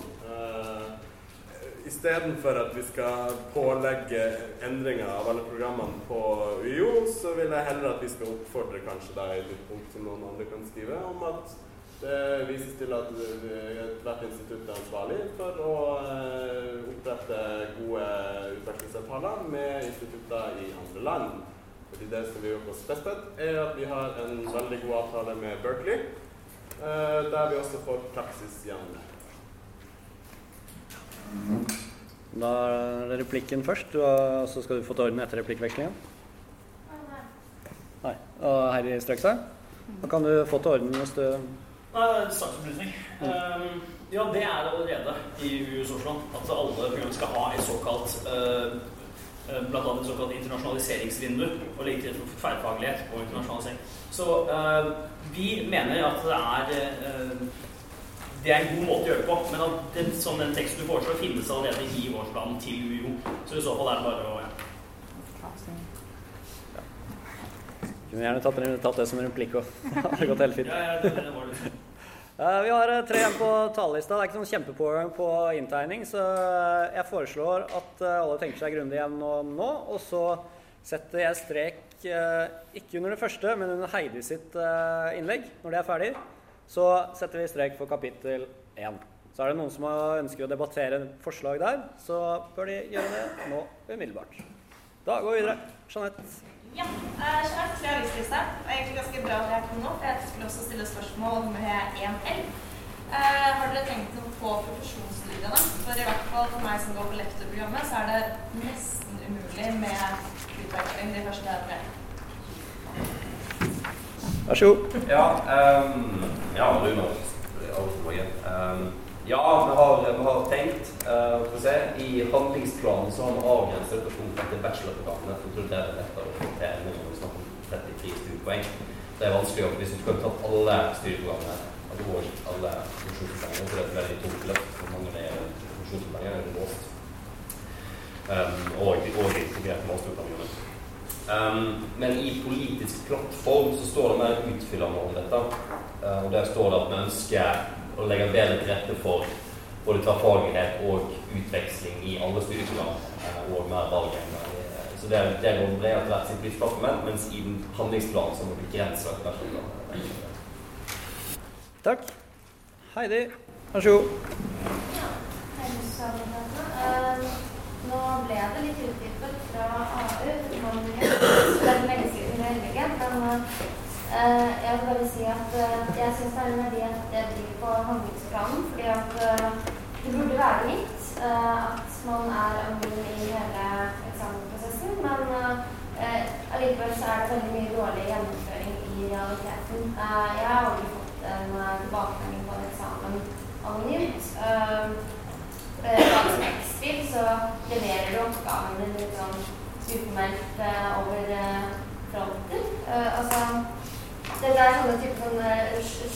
Istedenfor at vi skal pålegge endringer av alle programmene på UiO, så vil jeg heller at vi skal oppfordre kanskje da i et punkt som noen andre kan skrive, om at det vises til at hvert institutt er ansvarlig for å opprette gode utvekslingsavtaler med institutter i andre land. Fordi det som vi gjør på Spesped, er at vi har en veldig god avtale med Berkeley, der vi også får praksis gjennom det. Da er det replikken først, og så skal du få til orden etter replikkvekslingen. Nei. Og Herri Strøkstad? Da kan du få til orden hvis du Saksopplysning. Um, ja, det er det allerede i US-Oslo. At alle program skal ha et såkalt uh, blant annet et såkalt internasjonaliseringsvindu og legge til for tverrfaglighet og internasjonalisering. Så uh, vi mener at det er uh, det er en god måte å gjøre det på. Men at den, som den teksten du foreslår, finnes allerede i årsplanen til UiO. Så i så fall er det bare å ja. Kunne gjerne tatt, tatt det som en replikk òg. Det hadde gått helt fint. Ja, ja, det, det var det. Uh, vi har tre igjen på talerlista. Det er ikke noen kjempepoeng på inntegning, så jeg foreslår at alle tenker seg grundig gjennom nå. Og så setter jeg strek, uh, ikke under det første, men under Heidi sitt innlegg, når det er ferdig. Så setter vi strek for kapittel 1. Så er det noen som ønsker å debattere forslag der, så bør de gjøre det nå umiddelbart. Da går vi videre. Jeanette. Ja, Jeanette fra Avislista. Det er egentlig ganske bra at jeg kom nå, for jeg skulle også stille spørsmål med 1L. Uh, har dere tenkt noe på profesjonsstudiene? For i hvert fall for meg som går på lektorprogrammet, så er det nesten umulig med utveksling de første årene. Vær så god. Ja, um, ja Runar. Um, ja, vi har, vi har tenkt uh, se, I handlingsplanen så har vi avgrenset dette punktet til bachelorprogrammene. For tror det er lettere å få til når vi snakker om 33 studiepoeng. Det er vanskelig å, Hvis du skulle tatt alle studieprogrammene og alle funksjonspoengene, så er det et veldig tungt løft. For mange er funksjonspoengene er låst. Um, og, og integrert masterutdanningene. Um, men i politisk plattform så står det mer utfyllende om dette. Uh, og Der står det at vi ønsker å legge bedre til rette for både tverrfaglighet og utveksling i alle studieprogram. Uh, og mer valgene Så det, det går bredere til hvert sitt politiske plattform, mens i den handlingsplanen så må vi begrense det. Takk. Heidi, vær så god. Ja, Heidi, nå ble det litt utdypet fra AU. Man det lenge siden i innlegget. Men uh, jeg vil bare si at uh, jeg syns det er en verdi at det blir på handlingsplanen. Fordi at uh, det burde være litt at man er anonym i hele eksamensprosessen. Men allikevel så er det veldig mye dårlig gjennomføring i realiteten. jeg har aldri fått en tilbakemelding på en eksamen anonymt. Bak som X-Fil så leverer du oppgavene litt sånn uformeldt uh, over uh, fronten. Uh, altså, det er sånne type sånn,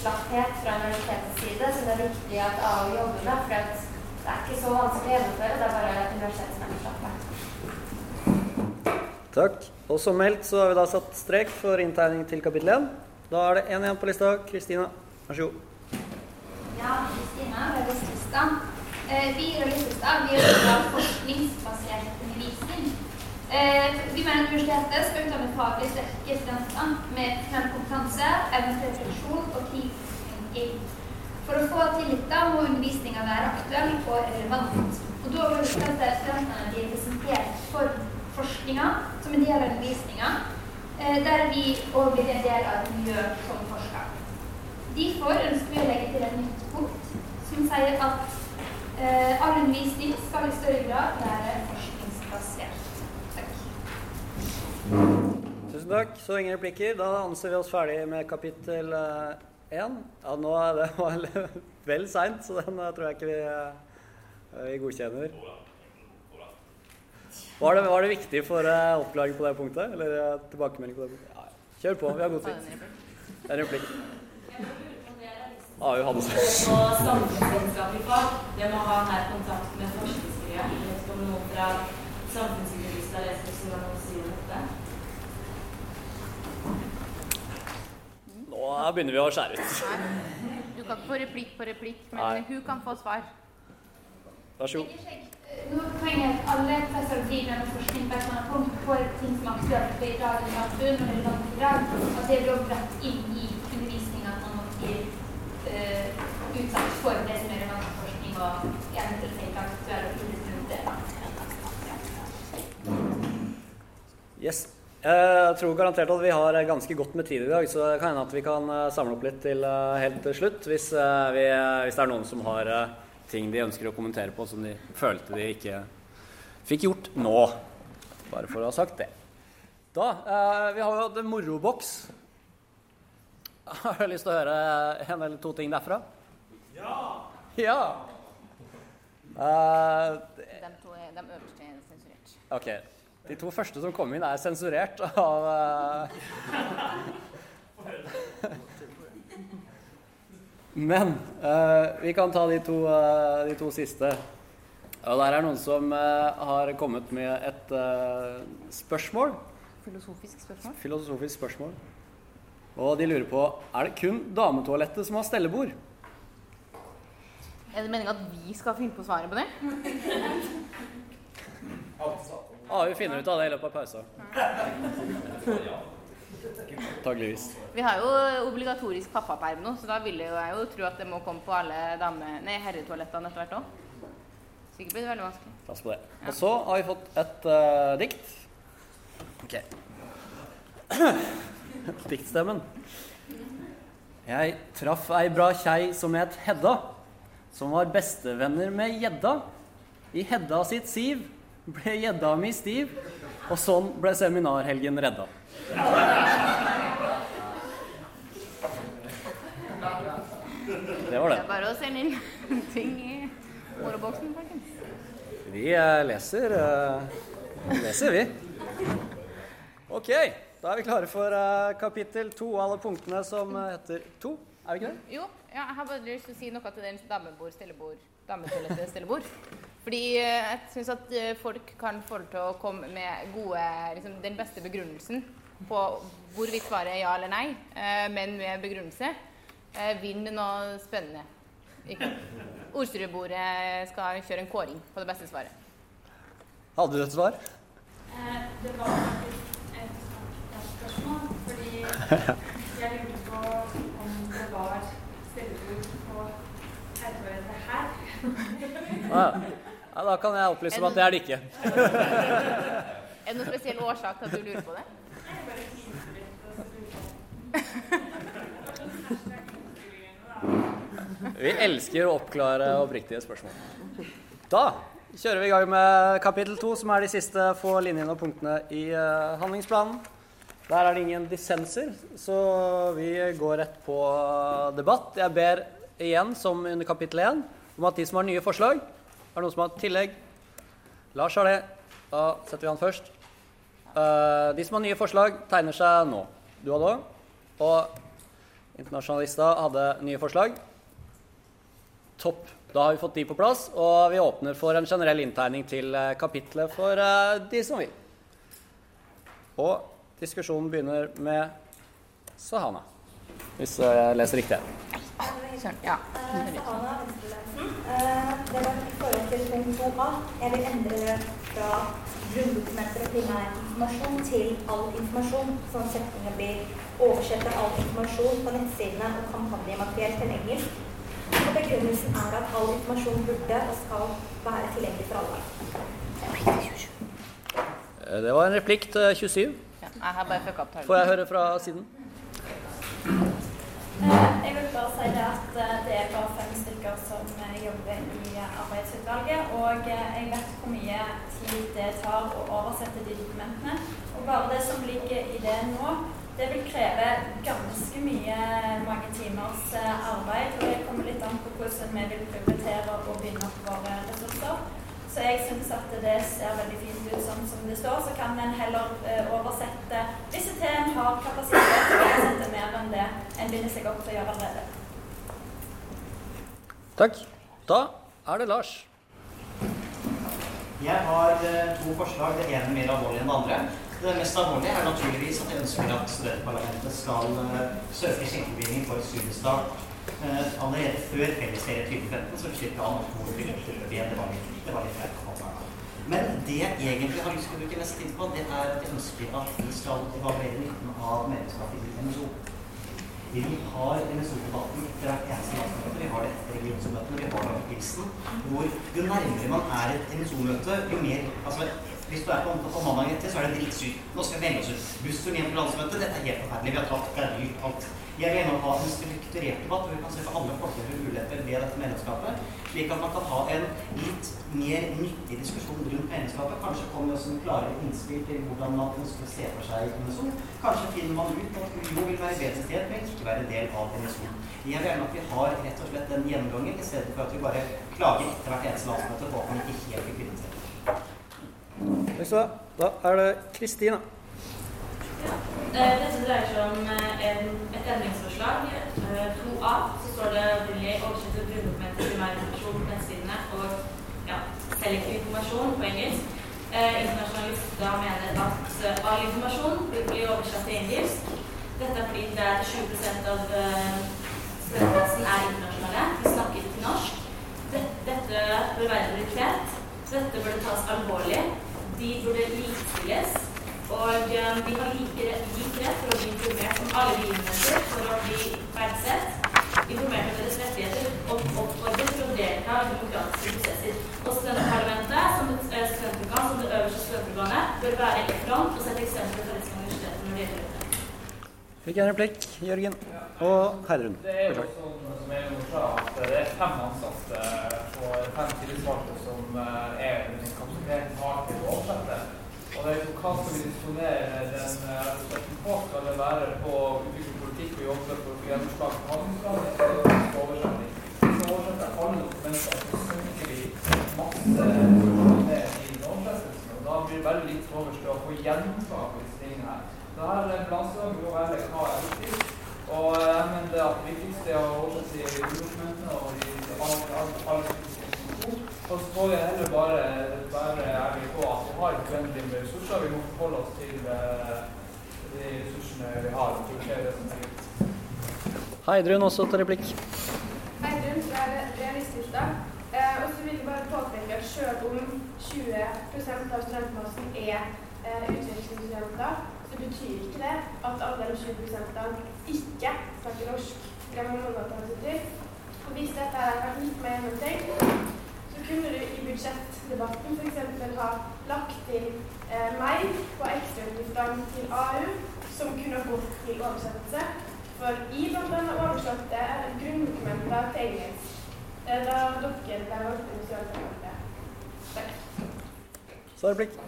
slapphet fra universitetets side som det er viktig at AU jobber med. For det er ikke så vanskelig å gjennomføre, det er bare universitetet som er slappe. Takk. Og som meldt så har vi da satt strek for inntegning til kapittel 1. Da er det én igjen på lista. Kristina, vær så god. Ja, Kristina, det er lista. Eh, vi i Rødlistestad vi gjør forskningsbasert undervisning. Eh, vi mener universitetet skal utdanne faglig sterke studenter med ekstern kompetanse, evne til refleksjon og kritisk. For å få tillit da må undervisninga være aktuell og relevant. Og da må studentene bli presentert for forskninga som en del av undervisninga, eh, der vi òg blir en del av miljø som forsker. Derfor ønsker vi å legge til et nytt punkt som sier at eh, all undervisning skal i større grad være forskningsbasert. Tusen takk. Så ingen replikker. Da anser vi oss ferdig med kapittel én. Ja, nå er det var vel seint, så den eh, tror jeg ikke vi, eh, vi godkjenner. Var det, var det viktig for uh, oppklaring på det punktet? Eller uh, tilbakemelding på det punktet? Ja, ja. Kjør på. Vi har god tid. En replikk. AU hadde På samfunnsvitenskapelig fag, det må ha nær kontakt med forskningsmiljøet. Vet ikke om noen fra har lest det, så kan noen si om dette. Nå begynner vi å skjære ut. Du kan ikke få replikk på replikk, men Nei. hun kan få svar. Vær så god. Nå trenger jeg at alle presenterer driver med forskning på ting som er aktuelt i dag eller samfunn, og relevant i dag. At det blir dratt inn i undervisninga at man blir uh, utsatt for det som er relevant forskning og eventuelt tiltak aktuelle og kritisk rundt det. Yes. Jeg tror garantert at vi har ganske godt med tid i dag, så det kan hende at vi kan eh, samle opp litt til eh, helt til slutt. Hvis, eh, vi, hvis det er noen som har eh, ting de ønsker å kommentere på som de følte de ikke fikk gjort nå. Bare for å ha sagt det. Da, eh, Vi har jo hatt en moroboks. Har du lyst til å høre en eller to ting derfra? Ja! Ja! Uh, De, to, er- de øverste er sensurert. Ok. De to første som kom inn, er sensurert av eh, Men uh, vi kan ta de to, uh, de to siste. Og der er noen som uh, har kommet med et eh, spørsmål. Filosofisk spørsmål. Filosofisk spørsmål. Og de lurer på er det kun dametoalettet som har stellebord. Er det meningen at vi skal finne på svaret på det? Ah, vi finner ut av det i løpet av pausen. Antakeligvis. Vi har jo obligatorisk pappaperm nå, så da vil jeg jo, tro at det må komme på alle dame, nei, herretoalettene etter hvert òg. Sikkert blir det veldig vanskelig. Pass på det. Og så har vi fått et uh, dikt. Ok. Diktstemmen. Jeg traff ei bra kjei som het Hedda, som var bestevenner med gjedda. I Hedda sitt siv ble gjedda mi stiv, og sånn ble seminarhelgen redda. Det var Det det. er bare å sende inn ting i moroboksen, folkens. Vi eh, leser eh, leser, vi. Ok, da er vi klare for eh, kapittel to, alle punktene som heter to. Er vi ikke det? Jo, ja, jeg har bare lyst til å si noe til den damebord, stellebord, dametoalettet, stellebord. Fordi eh, jeg syns at eh, folk kan få til å komme med gode, liksom, den beste begrunnelsen på hvorvidt svaret er ja eller nei, eh, men med begrunnelse. Vinn noe spennende. Ikke? Ordstyrebordet skal kjøre en kåring på det beste svaret. Hadde du et svar? Eh, det var faktisk et spørsmål, fordi jeg lurte på om det var stellebord på herretoalettet her. Ja. da kan jeg opplyse om at det er det ikke. Er det noen spesiell årsak til at du lurer på det? Vi elsker å oppklare oppriktige spørsmål. Da kjører vi i gang med kapittel to, som er de siste få linjene og punktene i eh, handlingsplanen. Der er det ingen dissenser, så vi går rett på debatt. Jeg ber igjen, som under kapittel én, om at de som har nye forslag Er det noen som har tillegg? Lars har det. Da setter vi han først. Eh, de som har nye forslag, tegner seg nå. Du hadde òg. Og internasjonalista hadde nye forslag. Topp. Da har vi fått de på plass, og vi åpner for en generell inntegning til eh, kapitlet for eh, de som vil. Og diskusjonen begynner med Sahana, hvis jeg leser riktig. Søren, ja. Venstrelensen. Eh, Det var i forhold til punkt 2a. Jeg vil endre fra grunndokumenter og primærinformasjon til all informasjon, sånn at setningen blir oversett av all informasjon på nettsidene og kampanjemateriell til engelsk. Og begrunnelsen er at all informasjon burde og skal være tilgjengelig for alle. Det var en replikk til 27. Ja, jeg har bare opp. Får jeg høre fra siden? Eh, Jeg vil bare si det at eh, det er bare fem stykker som eh, jobber i arbeidsutvalget. Og jeg vet hvor mye tid det tar å oversette de dokumentene. Og bare det som ligger i det nå, det vil kreve ganske mye mange timers arbeid. Og det kommer litt an på hvordan vi vil prioritere å binde opp våre ressurser. Så jeg syns at det ser veldig fint ut sånn som det står. Så kan en heller oversette Hvis en har kapasitet til å oversette mer enn det en binder seg opp til å gjøre allerede. Takk. Da er det Lars. Jeg har eh, to forslag. Det ene mer alvorlig enn det andre. Det mest alvorlige er naturligvis at jeg ønsker at studentparlamentet skal eh, søke skjenkebevilgning for studiestart eh, allerede før fellesferie 2015, så vi slipper å ha noe hvor vi løper igjen. Det var litt, det var litt flaut. Men det jeg egentlig har lyst til å bruke mest tid på, det er at jeg ønsker at vi skal evaluere nytten av medlemskapet i NSO. Vi har NSO-debatten etter hvert eneste landsmøte. Vi har det etter regionsmøtene. Vi har det pilsen. Hvor jo nærmere man er et NSO-møte, jo mer altså, Hvis du er på, på mandag etter, så er det drittsykt. Nå skal vi melde oss ut. Bussturen hjem til landsmøtet, dette er helt forferdelig. Vi har tatt det er dyrt alt. Jeg vil gjerne ha en strukturert debatt hvor vi kan se på alle fordeler og ulemper ved dette medlemskapet, slik at man kan ha en litt mer nyttig diskusjon rundt medlemskapet. Kanskje kommer det også en klarere innspill til hvordan man ønsker å se for seg NSO. Kanskje finner man ut at UiO vil være bedre sted, men ikke være del av NSO. Jeg vil gjerne at vi har rett og slett den gjennomgangen, i stedet for at vi bare klager etter hvert eneste landsmøte på at man ikke helt vil finne seg. Da er det Kristina. Dette dreier seg om eh, en, et endringsforslag. Eh, 2a så står det opprinnelig oversett til grunndokumenter, primærinformasjon på nettsidene og ja, selektiv informasjon på engelsk. Eh, Internasjonalister mener at eh, all informasjon vil bli oversatt til engelsk. Dette er fordi det er 20 av studentmassen er internasjonale. De snakker ikke norsk. Dette, bør være prioritet. Dette burde tas alvorlig. De burde likestilles. Og eh, de har like, lik rett for å bli informert om alle begivenheter for å bli verdsett. Informert om deres rettigheter og oppfordret til å delta i demokratiske prosesser. Og studentparlamentet, som eh, studentorgan, som det øverste studentorganet, bør være i front og sette eksempler for resten av universitetet når det gjelder dette. Fikk en replikk, Jørgen. Og Heidrun. Det er jo sånn som jeg sa, at det er fem ansatte og fem tillitsvalgte som eh, er kapasitet har til å oversette. Og det er jo hva skal vi disponere den arbeidsplassen på? Skal det være på utvikling politikk og jobbe for å få gjennomslag for handlingsplanen? Oversetting? Vi oversetter alle dokumenter, så vi masse ned i oversettelsen. Og da blir det veldig litt overs til å få gjennomslag disse tingene her. Så her er det en balansegang å velge hva er viktig. Og jeg mener det at det viktigste er å oversette i dokumentene og i alle, alle, alle informasjon. Og så får vi heller bare være ærlige på at vi har uendelig med ressurser. Vi må forholde oss til eh, de ressursene vi har. og prioritere det som er viktig. Heidrun også til replikk. Heidrun fra Realisthytta. Eh, og så vil jeg bare påpeke at selv om 20% av studentmassen er eh, utvekslingsstudenter, så betyr ikke det at alle de 20 ikke snakker norsk. Det må man ta hensyn til. Og hvis dette hadde vært litt mer gjennomtenkt, kunne du i budsjettdebatten f.eks. ha lagt til eh, meg på ekstrautgiftene til AU, som kunne gått til oversettelse. For i bl.a. oversatte grunndokumenter til engelsk. Eh, Da dere ble valgt inn i. Takk. Så Blikk.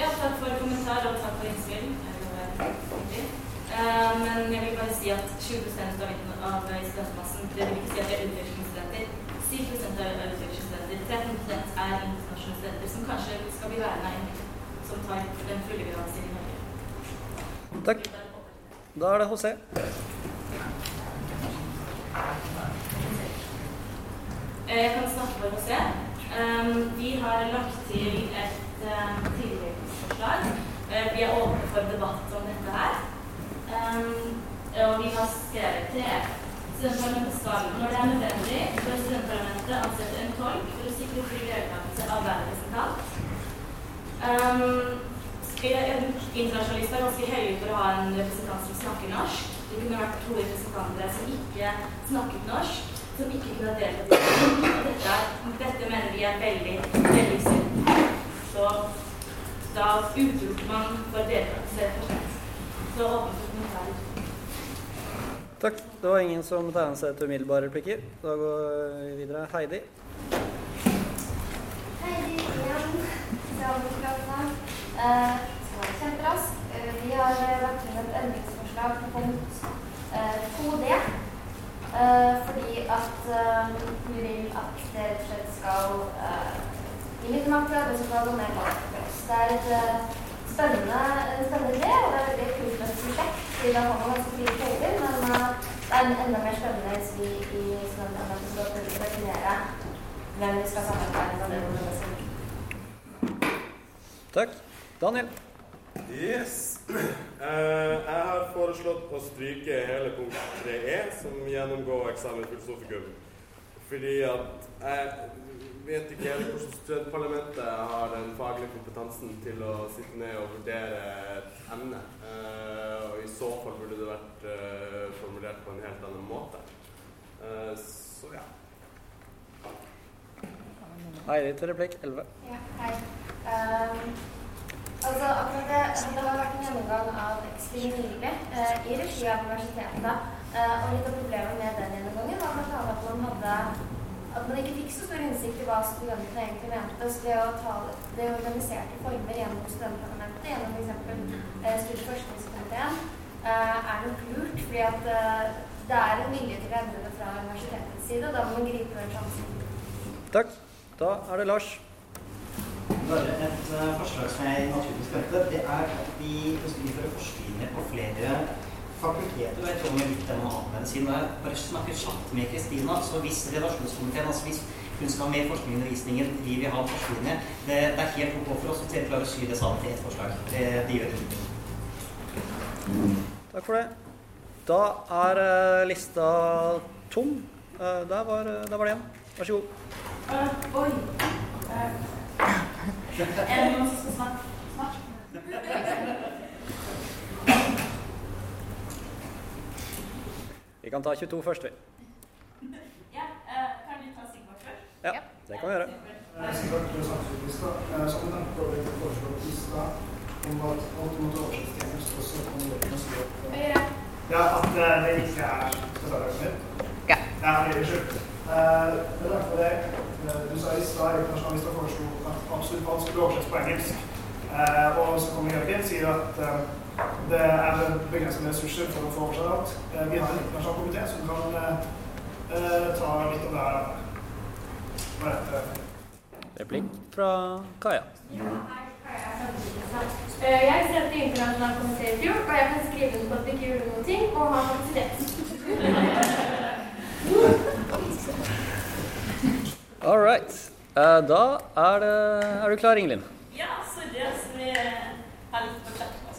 Ja, takk for kommentar og takk for innspill. Det. Eh, men jeg vil bare si at 20 av, av studentmassen Det vil ikke si at det er utvekslingsstudenter. 7 er utvekslingsstudenter. 13 er internasjonale studenter som kanskje skal bli værende en som tar den fulle graden sin i Norge. Takk. Da er det HC. Eh, Jeg kan snakke for José. Um, Vi har lagt til et um, tilleggsforslag. Eh, Vi er åpne for debatt om dette her. Um, Og vi har skrevet til Studentparlamentet skal, når det er nødvendig, bør studentparlamentet ansette en tolk for å sikre fri deltakelse av hver representant. Um, Internasjonalister er ganske høye for å ha en representant som snakker norsk. Det kunne vært to representanter som ikke snakket norsk, som ikke kunne deltatt i det. Dette, dette mener vi er veldig, veldig synd. Så da utelukker man for deltakelse, rett og. Så åpne for kommentarer. Takk. Det var ingen som tegna seg til umiddelbare replikker. Da går vi videre. Heidi. Heidi igjen, Sosialdemokratene. Eh, kjemperask. Eh, vi har lagt inn et endringsforslag på punkt eh, 2D. Eh, fordi at vi vil at det rett og slett skal eh, litt makt til arbeidsutvalget og mer makt til oss. Det er et spennende, spennende idé, og det er et veldig kult med et prosjekt. Vi har man ganske fire penger, men eh, det er enda mer spennende hvis vi i studentene skal prøve å definere hvem vi skal samarbeide med. Takk. Daniel. Yes. Uh, jeg har foreslått å stryke hele punkt 3e, som gjennomgår eksamen filosofikum. Fordi at jeg vet ikke helt hvordan studentparlamentet har den faglige kompetansen til å sitte ned og vurdere et emne. Eh, og i så fall burde det vært eh, formulert på en helt annen måte. Eh, så ja. Eirin til replikk 11. Ja, hei. Um, altså, akkurat det, det har vært en gjennomgang av Exfil nylig uh, i regi av universitetet. Uh, og litt av problemet med den gjennomgangen var bl.a. at man hadde at man ikke fikk så stor innsikt i hva studentene egentlig mente. Så det å ta det organiserte former gjennom studentparlamentet, gjennom f.eks. Eh, studie- eh, er nok lurt. fordi at eh, det er en vilje til å endre det fra universitetets side, og da må man gripe den sjansen. Takk. Da er det Lars. Bare et forslag som jeg naturligvis hete. Det er at vi ønsker å innføre på flere fakulteter. vet med litt den allmennmedisin. Og jeg bare snakker kjapt med Kristina. Så hvis redaksjonskomiteen, altså hvis hun skal ha mer forskning i undervisningen, vi vil ha forskning det, det er helt ok for oss hvis dere klarer å sy det sammen til ett forslag. Det, det gjør ingenting. Takk for det. Da er eh, lista tom. Eh, der, var, der var det igjen. Vær så god. Uh, oi. Uh, er det noen som skal snakke? snakke? Vi kan ta 22 først, vi. Ja, uh, kan vi ta Sigvart først? Ja, det kan vi gjøre. Sigvart ikke samfunnslista. Som du nevnte, har vi foreslått lista om at skal også med språk. Ja, at eh, det ikke er spesialvirksomhet. Ja. Ja, unnskyld. Eh, Det er derfor det eh, du sa i stad, internasjonalister foreslo at absolutt alt skulle oversettes på engelsk. Eh, Og så kommer Jørgen sier at eh, det er begrensede ressurser for å få oversatt alt. Eh, Vi har en internasjonal komité som kan eh, ta litt av det her. Replikk fra Kaja. Eh, Jeg sendte internasjonal komité i fjor, og jeg kan skrive under på at vi ikke gjorde noen ting, og har kapasitet. All right. Eh, da er, det, er du klar, Ingelin? Ja, sorry, altså,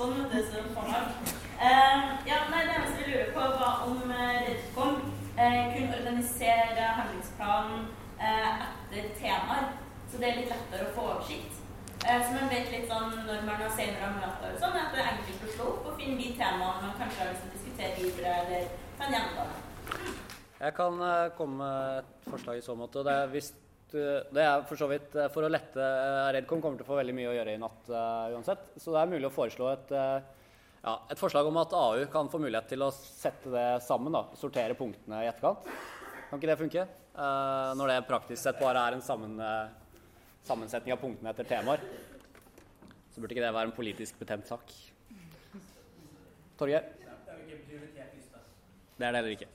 sånn, det som forlag. Uh, ja, nei, det eneste vi lurer på, var om uh, Redcom uh, kunne organisere handlingsplanen uh, etter temaer, så det er litt lettere å få oversikt. Så man vet litt sånn når man har senere møter sånn, at det er enkelt å slå opp og finne de temaene man kanskje har lyst til å diskutere videre, eller gjennomgå det. Jeg kan eh, komme med et forslag i så måte. Det er, hvis du, det er for så vidt eh, for å lette eh, Redcom kommer til å få veldig mye å gjøre i natt uh, uansett. Så det er mulig å foreslå et, uh, ja, et forslag om at AU kan få mulighet til å sette det sammen. da, Sortere punktene i etterkant. Kan ikke det funke? Uh, når det praktisk sett bare er en sammen, eh, sammensetning av punktene etter temaer. Så burde ikke det være en politisk betent sak. Torgeir? Det er det heller ikke.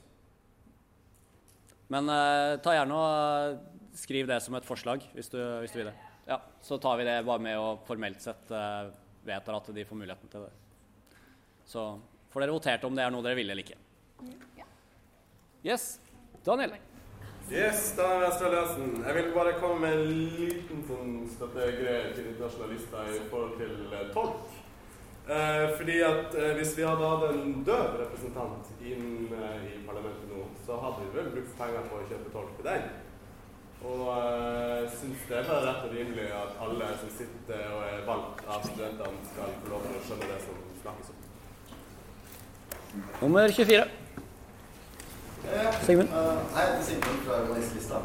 Men eh, ta gjerne og eh, skriv det som et forslag, hvis du, hvis du vil det. Ja, Så tar vi det bare med og formelt sett eh, vedtar at de får muligheten til det. Så får dere votert om det er noe dere vil eller ikke. Yes. Daniel. Yes, da er Vestre Løsen. Jeg vil bare komme med en liten sånn støttegreie til internasjonalister i forhold til eh, tolk. Eh, fordi at eh, hvis vi hadde hatt en døv representant inn eh, i parlamentet nå, så hadde vi vel brukt penger på å kjøpe tolk til den. Og jeg syns det er bare rett og rimelig at alle som sitter og er valgt av studentene, skal få lov til å skjønne det som snakkes om. Nummer 24. Sigmund. Uh, hei, det er Sigmund fra Journalistlista.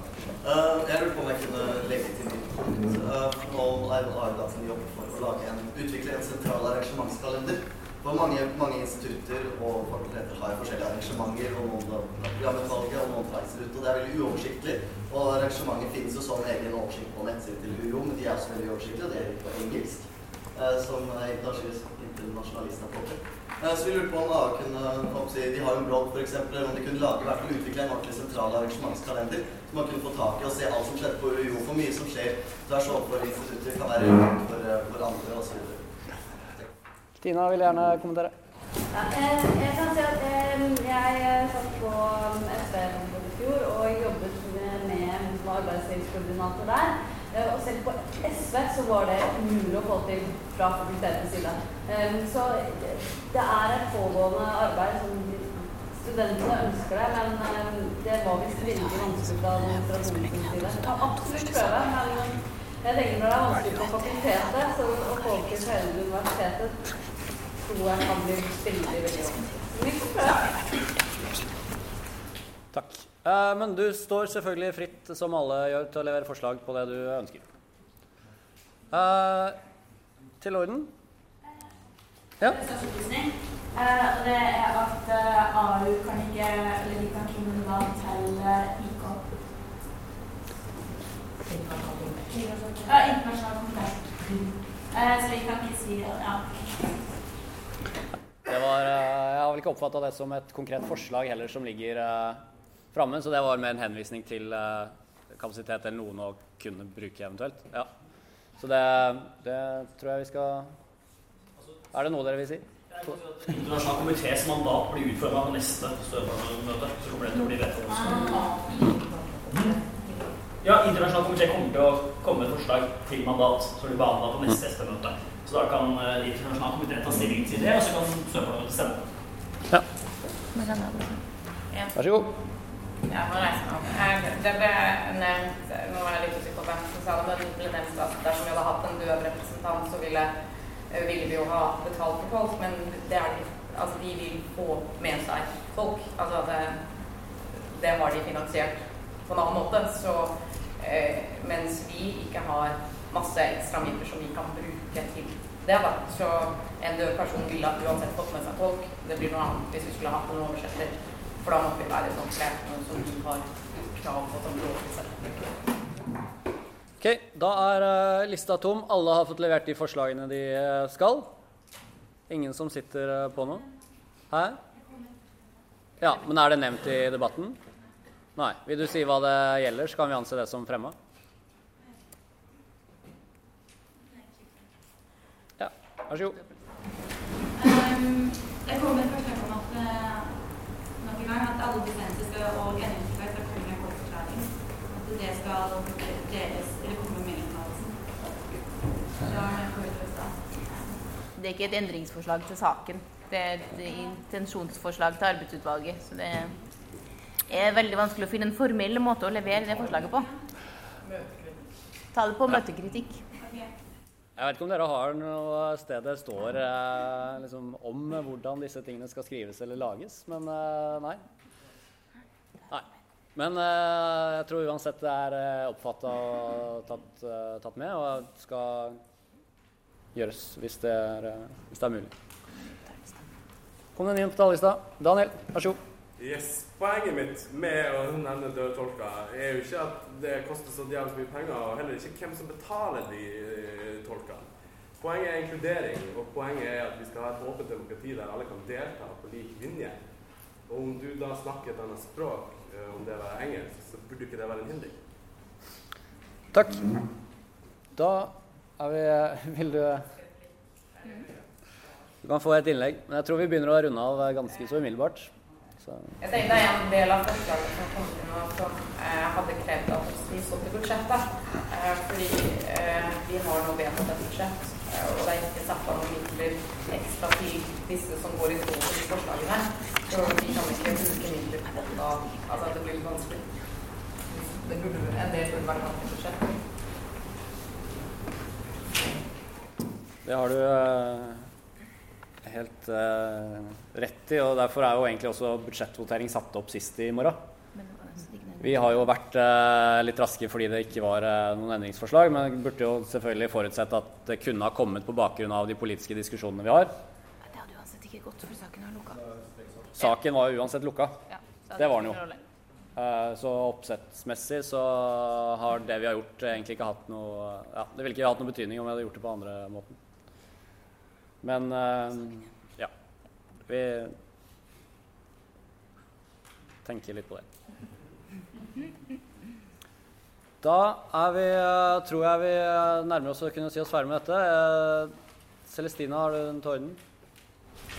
Uh, jeg lurte på om jeg kunne legge til mitt punkt. Uh, nå Eivind Arendal som jobber for å lage en, utvikle en sentral arrangementskalender. For mange, mange institutter og fakulteter har forskjellige arrangementer, og noen har programutvalget, og noen reiser ut. Og det er veldig uoversiktlig. Og arrangementet finnes jo som egen oversikt på nettsiden til UiO, men de er også veldig uoversiktlige, og det er på engelsk. Uh, som internasjonalister fått. Uh, så vi lurte på om AA kunne oppsi, De har en blogg, f.eks., om de kunne lage, i hvert fall utvikle en ordentlig sentral arrangementskalender, så man kunne få tak i og se alt som skjedde på UiO. For mye som skjer tvers overfor institutter, kan være relevant for, for andre osv. Tina vil gjerne kommentere. Ja, eh, jeg kan si at eh, jeg satt på SV i fjor og jobbet med, med arbeidslivskoordinator der. Eh, og selv på SV så var det umulig å få til fra fakultetets side. Så det er et pågående arbeid som studentene ønsker det, men det var visst veldig vanskelig fra administrasjonens side. Absolutt prøve, men jeg tenker når det er vanskelig på fakultetet så, å få til hele universitetet tror jeg kan bli veldig, veldig vanskelig. Takk. Eh, men du står selvfølgelig fritt, som alle gjør, til å levere forslag på det du ønsker. Eh, til orden? Ja? Uh, det er at uh, AU kan ikke eller de kan ikke da til uh, IK. Ja, internasjonal kontakt. så vi kan ikke si ja. Var, eh, jeg har vel ikke oppfatta det som et konkret forslag heller som ligger uh, framme, så det var mer en henvisning til uh, kapasitet eller noen å kunne bruke eventuelt. Ja. Så det, det tror jeg vi skal Er det noe dere vil si? Internasjonal komités mandat blir utforma på neste Støvberg-møte. Så kommer det til å bli vedtatt. Ja, internasjonal komité kommer til å komme med et forslag til mandat som blir behandla på neste SP-møte. Så da kan uh, internasjonal komité ta stilling til det, og så kan Sørlandet stemme. Ja. Ja. Vær så god. Ja, må reise meg opp. Det ble nevnt Nå var jeg litt usikker på hvem som sa det, men det ble nevnt at dersom vi hadde hatt en døv representant, så ville, ville vi jo ha betalt for folk, men det er de, altså, de vil få med seg folk. Altså det, det har de finansiert på en annen måte. Så eh, mens vi ikke har masse ekstra midler som vi kan bruke til det, da. Så en død person ville uansett fått med seg tolk. Det blir noe annet hvis vi skulle hatt noen oversetter. For da måtte vi være sånn noen som vi har krav på som lovelse. Ok, da er uh, lista tom. Alle har fått levert de forslagene de uh, skal. Ingen som sitter uh, på noe? Hæ? Ja, men er det nevnt i debatten? Nei. Vil du si hva det gjelder, så kan vi anse det som fremma. Ja, vær så god. Um, jeg kommer med et forslag om at uh, nok en gang at alle bestemmelser skal, og endringsforslag skal komme med kort. At det skal deles eller komme med meldingstallelsen. Det er ikke et endringsforslag til saken. Det er et intensjonsforslag til arbeidsutvalget. Så det er veldig vanskelig å finne en formell måte å levere det forslaget på. Ta det på møtekritikk. Jeg vet ikke om dere har noe sted det står eh, liksom, om hvordan disse tingene skal skrives eller lages, men eh, nei. nei. Men eh, jeg tror uansett det er eh, oppfatta og tatt, eh, tatt, med, og skal gjøres hvis det er, eh, hvis det er mulig. Kom den inn på talerlista. Daniel, vær så god. Yes. Poenget mitt med å nevne døde tolker er jo ikke at det koster så jævlig mye penger, og heller ikke hvem som betaler de uh, tolkene. Poenget er inkludering, og poenget er at vi skal ha et åpent demokrati der alle kan delta på lik linje. Og om du da snakker et annet språk, uh, om det er engelsk, så burde ikke det være en hindring. Takk. Da er vi Vil du Du kan få et innlegg, men jeg tror vi begynner å runde av ganske så umiddelbart. Så. Jeg tenkte det er en del av forslaget som kom nå som eh, hadde krevd at vi så til budsjettet. Eh, fordi eh, vi har nå vedtatt et budsjett, og det er ikke satt av noen midler ekstra til disse som går i tråd med forslagene. Så vi kan ikke bruke midler på det da. Altså det blir litt vanskelig. det burde, en del burde vært tatt i budsjett. Det har du eh, helt uh, rett i, og derfor er jo egentlig også budsjettvotering satt opp sist i morgen. Vi har jo vært eh, litt raske fordi det ikke var eh, noen endringsforslag, men burde jo selvfølgelig forutsett at det kunne ha kommet på bakgrunn av de politiske diskusjonene vi har. Det hadde uansett ikke gått, for saken var lukka. Saken var uansett lukka. Ja, det var den jo. Eh, Så oppsettsmessig så har det vi har gjort, egentlig ikke hatt noe Ja, det ville ikke hatt noe betydning om vi hadde gjort det på andre måten. Men eh, ja. Vi tenker litt på det. Da er vi, eh, tror jeg vi eh, nærmer oss å kunne si oss ferdig med dette. Celestina, har du den til orden?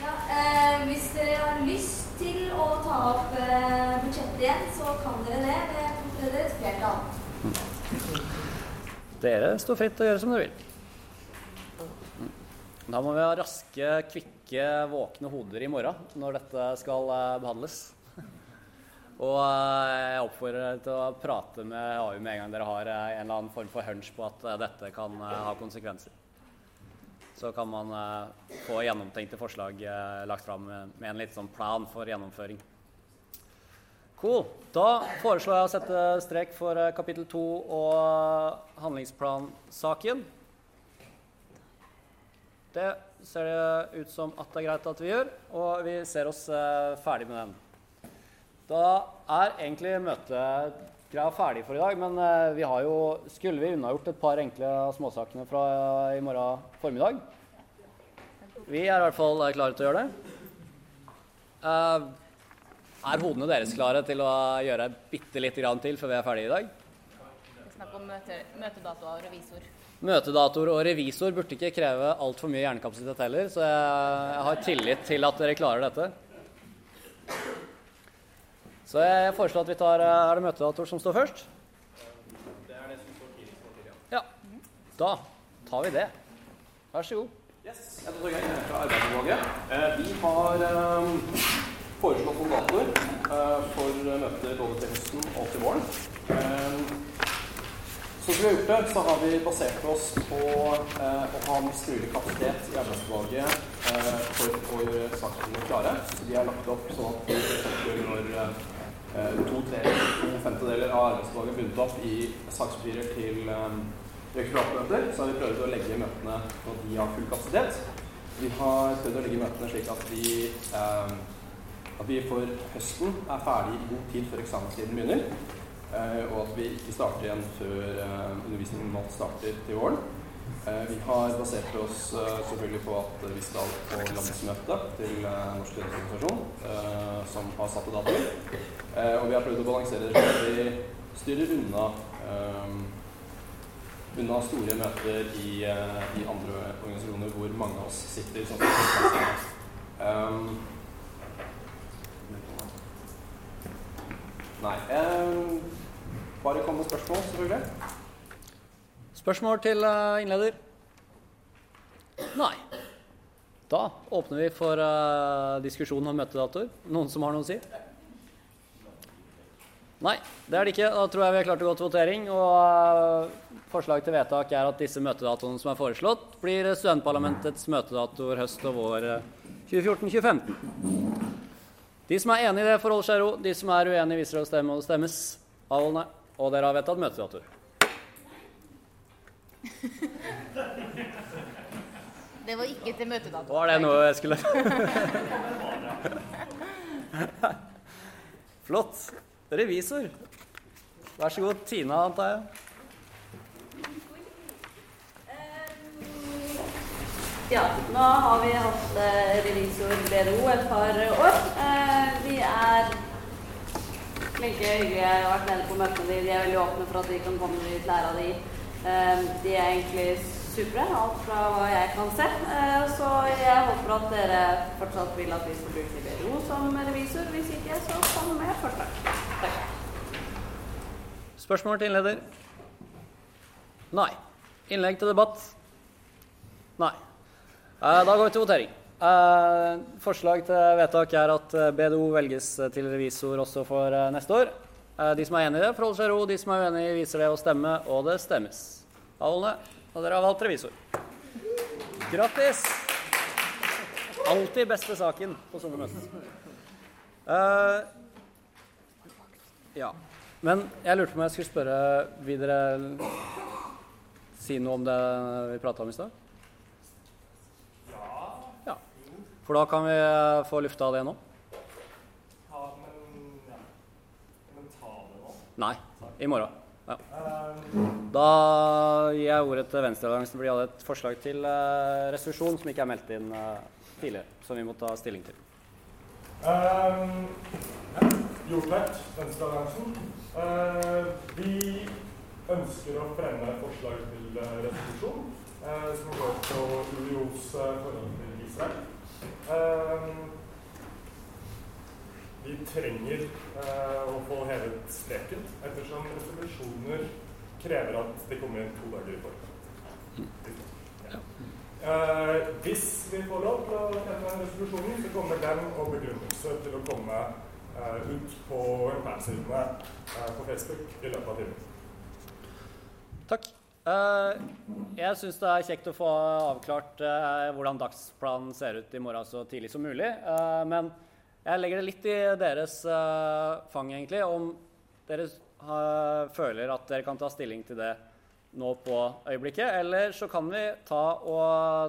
Ja, eh, hvis dere har lyst til å ta opp eh, budsjettet igjen, så kan dere det Det er tredjedels flertall. Dere står fritt til å gjøre som dere vil. Da må vi ha raske, kvikke, våkne hoder i morgen når dette skal eh, behandles. Og eh, jeg oppfordrer dere til å prate med AU med en gang dere har eh, en eller annen form for hunch på at dette kan ha konsekvenser. Så kan man få gjennomtenkte forslag lagt fram med, en litt sånn plan for gjennomføring. Cool. Da foreslår jeg å sette strek for kapittel to og handlingsplansaken. Det ser det ut som at det er greit at vi gjør, og vi ser oss eh, ferdig med den. Da er egentlig møtegreia ferdig for i dag, men eh, vi har jo Skulle vi unnagjort et par enkle småsakene fra eh, i morgen formiddag? Vi er i hvert fall eh, klare til å gjøre det. Eh, er hodene deres klare til å gjøre bitte lite grann til før vi er ferdige i dag? Snakk om møte, møtedato og revisor. Møtedator og revisor burde ikke kreve altfor mye hjernekapasitet heller, så jeg, har tillit til at dere klarer dette. Så jeg foreslår at vi tar Er det møtedator som står først? Det er det som står tidligst på tidligere. Ja. Da tar vi det. Vær så god. Yes, jeg heter Torgeir, fra Arbeidsutvalget. Eh, Vi har eh, foreslått noen datoer eh, for møter både til høsten og til våren. Sånn som vi har gjort det, så har vi basert oss på eh, å ha mest mulig kapasitet i arbeidsutvalget eh, for å gjøre sakene klare. Så de er lagt opp sånn at når eh, to, to femtedeler av arbeidsutvalget er bundet opp i sakspapirer til eh, rektoratmøter, så har vi prøvd å legge møtene når de har full kapasitet. Vi har prøvd å legge møtene slik at vi, eh, at vi for høsten er ferdig i god tid før eksamenstiden begynner. Eh, og at vi ikke starter igjen før eh, undervisningen normalt starter til våren. Eh, vi har basert oss selvfølgelig på at vi skal på landsmøte til Norsk studentorganisasjon, som har satte datoer. Eh, og vi har prøvd å balansere det slik at vi styrer unna unna store møter i, i andre organisasjoner hvor mange av oss sitter. Sånn um, nei. Eh, bare kom med spørsmål, selvfølgelig. Spørsmål til eh, innleder? Nei. Da åpner vi for uh, diskusjon om møtedatoer. Noen som har noe å si? Nei, det er det ikke. Da tror jeg vi har klart å gå til votering. Og uh, forslag til vedtak er at disse møtedatoene som er foreslått, blir studentparlamentets møtedatoer høst og vår eh, 2014-2015. De som er enig i det, forholder seg ro. De som er uenig, viser å stemme, og det stemmes. Avholdende. Og dere har vedtatt møtedator. Det var ikke til møtedato. Var det noe jeg skulle Flott. Revisor. Vær så god, Tina, antar jeg. Ja, nå har vi hatt eh, revisor BDO et par år. Er flinke, hyggelige. Jeg har vært nede på møtene de. De er veldig åpne for at vi kan komme dit, lære av de. Eh, de er egentlig supre, alt fra hva jeg kan se. Eh, så jeg håper at dere fortsatt vil at vi skal bruke BDO som revisor. Hvis ikke, så kom med forslag. Takk. Spørsmål til innleder? Nei. Innlegg til debatt? Nei. Eh, Da går vi til votering. Eh, Forslag til vedtak er at eh, BDO velges til revisor også for eh, neste år. Eh, De som er enig i det, forholder seg ro. De som er uenige, viser det å stemme, og det stemmes. Alle, og dere har valgt revisor. Grattis! Alltid beste saken på sånne møter. Eh, ja. Men jeg lurte på om jeg skulle spørre Vil dere si noe om det vi prata om i stad? Ja. For da kan vi eh, få lufta det nå. Ja, men ja. Men ta det nå. Nei. I morgen. Ja. Da gir jeg ordet til Venstrealliansen, for de hadde et forslag til uh, resolusjon som ikke er meldt inn uh, tidligere, som vi må ta stilling til. Um, ja. Hjortvedt, Venstrealliansen. Uh, vi ønsker å fremme forslag til resolusjon som går på UiOs uh, forhold til Israel. Um, vi trenger uh, å få hevet streken, ettersom resolusjoner krever at de kommer inn to dager i forkant. Ja. Eh, hvis vi får lov til å fremme resolusjonen, så kommer den og begrunnelse til å komme eh, ut på eh, på Facebook i løpet av timen. Eh, jeg syns det er kjekt å få avklart eh, hvordan dagsplanen ser ut i morgen så tidlig som mulig. Eh, men jeg legger det litt i deres fang, egentlig, om dere føler at dere kan ta stilling til det nå på øyeblikket. Eller så kan vi ta,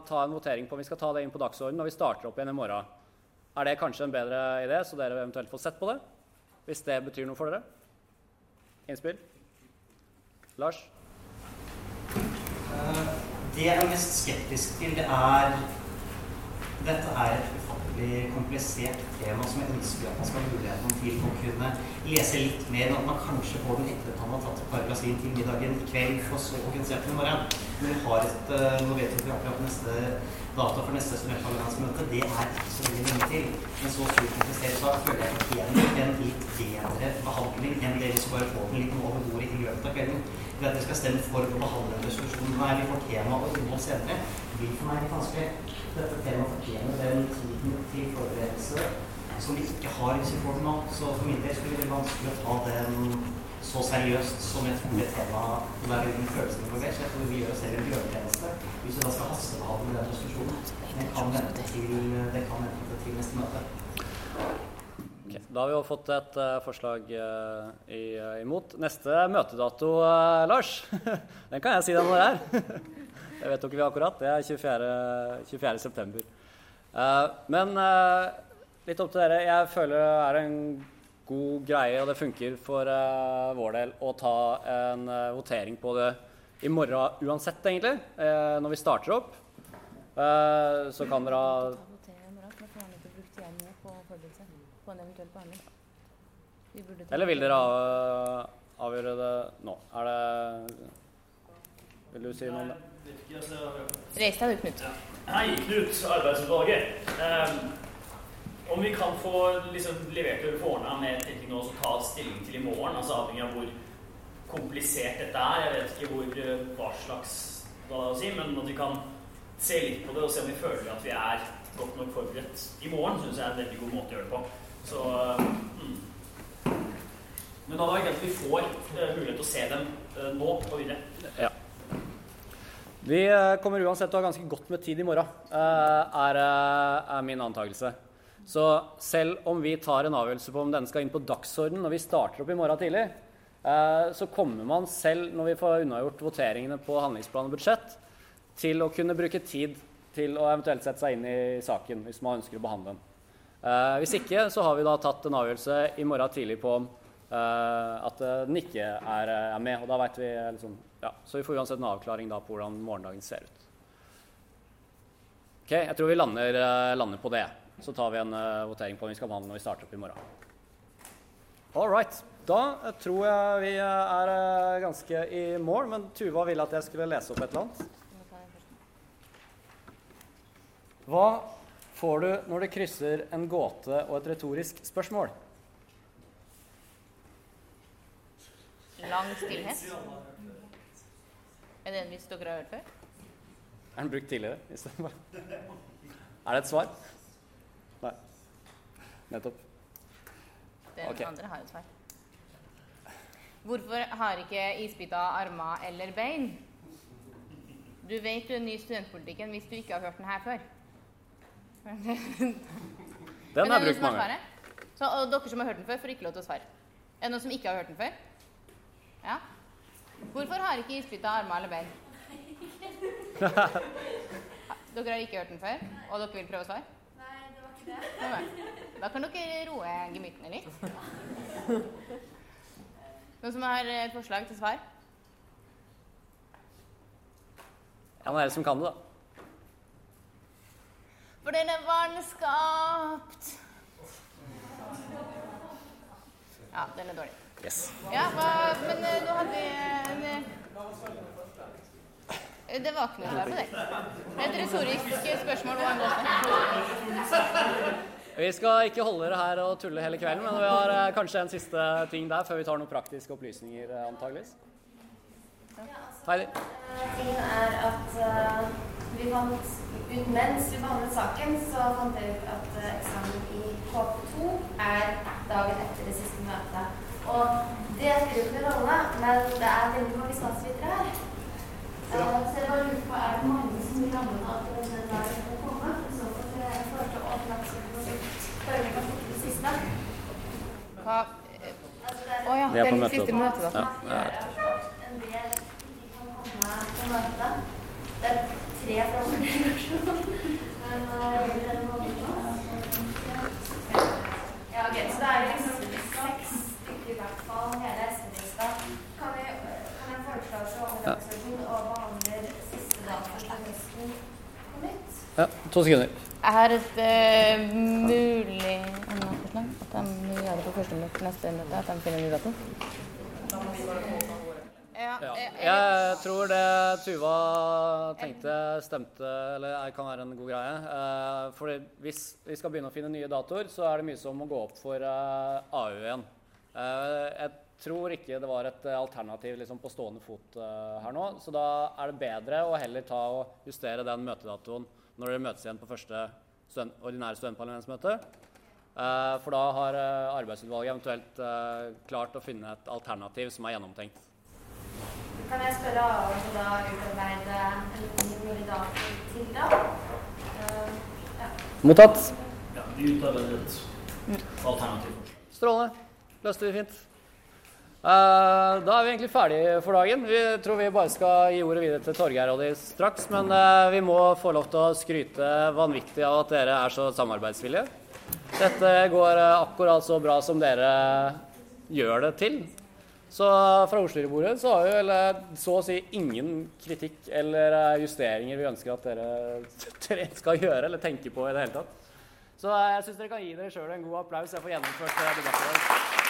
ta en votering på om vi skal ta det inn på dagsordenen når vi starter opp igjen i morgen. Er det kanskje en bedre idé, så dere eventuelt får sett på det? Hvis det betyr noe for dere? Innspill? Lars? Eh, Det jeg er mest skeptisk til, det er Dette er et ufattelig komplisert tema som jeg ønsker at man skal ha muligheten til å kunne lese litt mer, og at man kanskje får den etter at man har tatt et par glass vin til middagen i kveld, for så å kunne se på i morgen. Men vi har et eh, Nå vet vi akkurat neste data for neste studentparlamentsmøte. Det er ikke så veldig lenge til. Men så stort komplisert sak føler jeg fortjener en litt bedre behandling enn det vi skal bare få den litt over bordet i løpet av kvelden. Det at vi skal stemme for å behandle en resolusjon her vi får tema og innhold senere, blir for meg litt vanskelig. Dette temaet fortjener den tiden til forberedelse som vi ikke har i vi nå. Så for min del skulle det bli vanskelig å ta den så seriøst som et mulig tema og der mye følelser involvert. Så jeg tror vi gjør oss selv en bjørnetjeneste hvis vi da skal hastebehandle den diskusjonen. Den kan vente til, det kan vente til neste møte. Da har vi jo fått et uh, forslag uh, i, uh, imot. Neste møtedato, Lars, den kan jeg si deg når det er. det vet dere vi akkurat. Det er 24. 24. september. Eh, men uh, litt opp til dere. Jeg føler det er en god greie, og det funker for uh, vår del å ta en votering på det i morgen uansett, egentlig, når vi starter opp. Så kan dere ha Eller vil dere av, avgjøre det nå? Er det Vil du si noe om det? Reis deg du, Knut. Hei, Knut, arbeidsutvalget. Um, om vi kan få liksom, levert over forna med tenking nå, så ta stilling til i morgen, altså avhengig av hvor komplisert dette er. Jeg vet ikke hvor, eh, hva slags hva å si, men at vi kan se litt på det og se om vi føler at vi er godt nok forberedt i morgen, syns jeg er en veldig god måte å gjøre det på. Så, mm. Men da er det greit at vi får uh, mulighet til å se dem uh, nå og videre. Ja. Vi eh, kommer uansett til å ha ganske godt med tid i morgen, eh, er, eh, er min antakelse. Så selv om vi tar en avgjørelse på om denne skal inn på dagsorden når vi starter opp i morgen tidlig, så kommer man selv, når vi får unnagjort voteringene på handlingsplan og budsjett, til å kunne bruke tid til å eventuelt sette seg inn i saken hvis man ønsker å behandle den. Hvis ikke, så har vi da tatt en avgjørelse i morgen tidlig på eh, at eh, den ikke er, er med. Og da vet vi eh, liksom, ja, Så vi får uansett en avklaring da på hvordan morgendagen ser ut. Ok, Jeg tror vi lander, eh, lander på det. Så tar vi en eh, votering på om vi skal behandle når vi starter opp i morgen. All right. Da eh, tror jeg vi eh, er eh, ganske i mål, men Tuva ville at jeg skulle lese opp et eller annet. Hva får du når det krysser en gåte og et retorisk spørsmål? Lang stillhet. Er det en vits dere har hørt før? Er den brukt tidligere? Er det et svar? Nei. Nettopp. Den okay. andre har jo svar. Hvorfor har ikke isbita armer eller bein? Du vet du er ny i studentpolitikken hvis du ikke har hørt den her før. Den har jeg brukt mange ganger. Så, dere som har hørt den før, får ikke lov til å svare. Er det noen som ikke har hørt den før? Ja? Hvorfor har ikke isbiter armer eller bein? Dere har ikke hørt den før, og dere vil prøve å svare? Nei, det var ikke det. Da kan dere roe gemyttene litt. Noen som har et forslag til svar? Ja, det er det som kan det, da. For den er vanskapt. Ja, den er dårlig. Yes. Ja, hva, men eh, nå hadde vi en, eh, Det var ikke noe der på det. Et retorisk spørsmål. Vi skal ikke holde dere her og tulle hele kvelden, men vi har eh, kanskje en siste ting der før vi tar noen praktiske opplysninger, antageligvis. Heidi? Tingen er at vi fant ut mens vi behandlet saken, så fant jeg ut at eksamen i K2 er dagen etter det siste møtet. Og det spiller ikke noen rolle, men det er veldig mange statsvitere her. Eh, så jeg bare lurer på, er det mange som vil ramme av at den der må komme? I så fall jeg spørre om jeg kan få det siste. Hva Altså, det Å ja, Det er på møtet. siste. Ja, ja. En del kan komme på møtet. Det er tre fra vår eh, det er Ja, ok, så da er liksom seks stykker i hvert fall, hele SV-lista. Kan, vi, kan jeg foreslå oss å Ja. organisasjon og behandler siste dato til høsten på nytt? Ja, to sekunder. Jeg har et uh, mulig anmodningsforslag. At de gjør det på første møte, neste møte. At de finner en ny dato. Ja, jeg, eh, Jeg tror det Tuva tenkte stemte, eller er- kan være en god greie. For fordi hvis vi skal begynne å finne nye datoer, så er det mye som må gå opp for eh, AU igjen. Eh, jeg tror ikke det var et eh, alternativ liksom, på stående fot eh, her nå, så da er det bedre å heller ta og justere den møtedatoen når dere møtes igjen på første student, ordinære studentparlamentsmøte. Eh, for da har eh, arbeidsutvalget eventuelt eh, klart å finne et alternativ som er gjennomtenkt. Kan jeg spørre om å da utarbeide en dato til da? Eh, ja. Mottatt. Ja, vi utarbeider et alternativ. Strålende. Løste vi fint. Eh, da er vi egentlig ferdige for dagen. Vi tror vi bare skal gi ordet videre til Torgeir og de straks, men eh, vi må få lov til å skryte vanvittig av at dere er så samarbeidsvillige. Dette går eh, akkurat så bra som dere gjør det til. Så fra ordstyrebordet så har vi vel så å si ingen kritikk eller justeringer vi ønsker at dere, skal gjøre eller tenke på i det hele tatt. Så jeg syns dere kan gi dere sjøl en god applaus. Jeg får gjennomført debatten.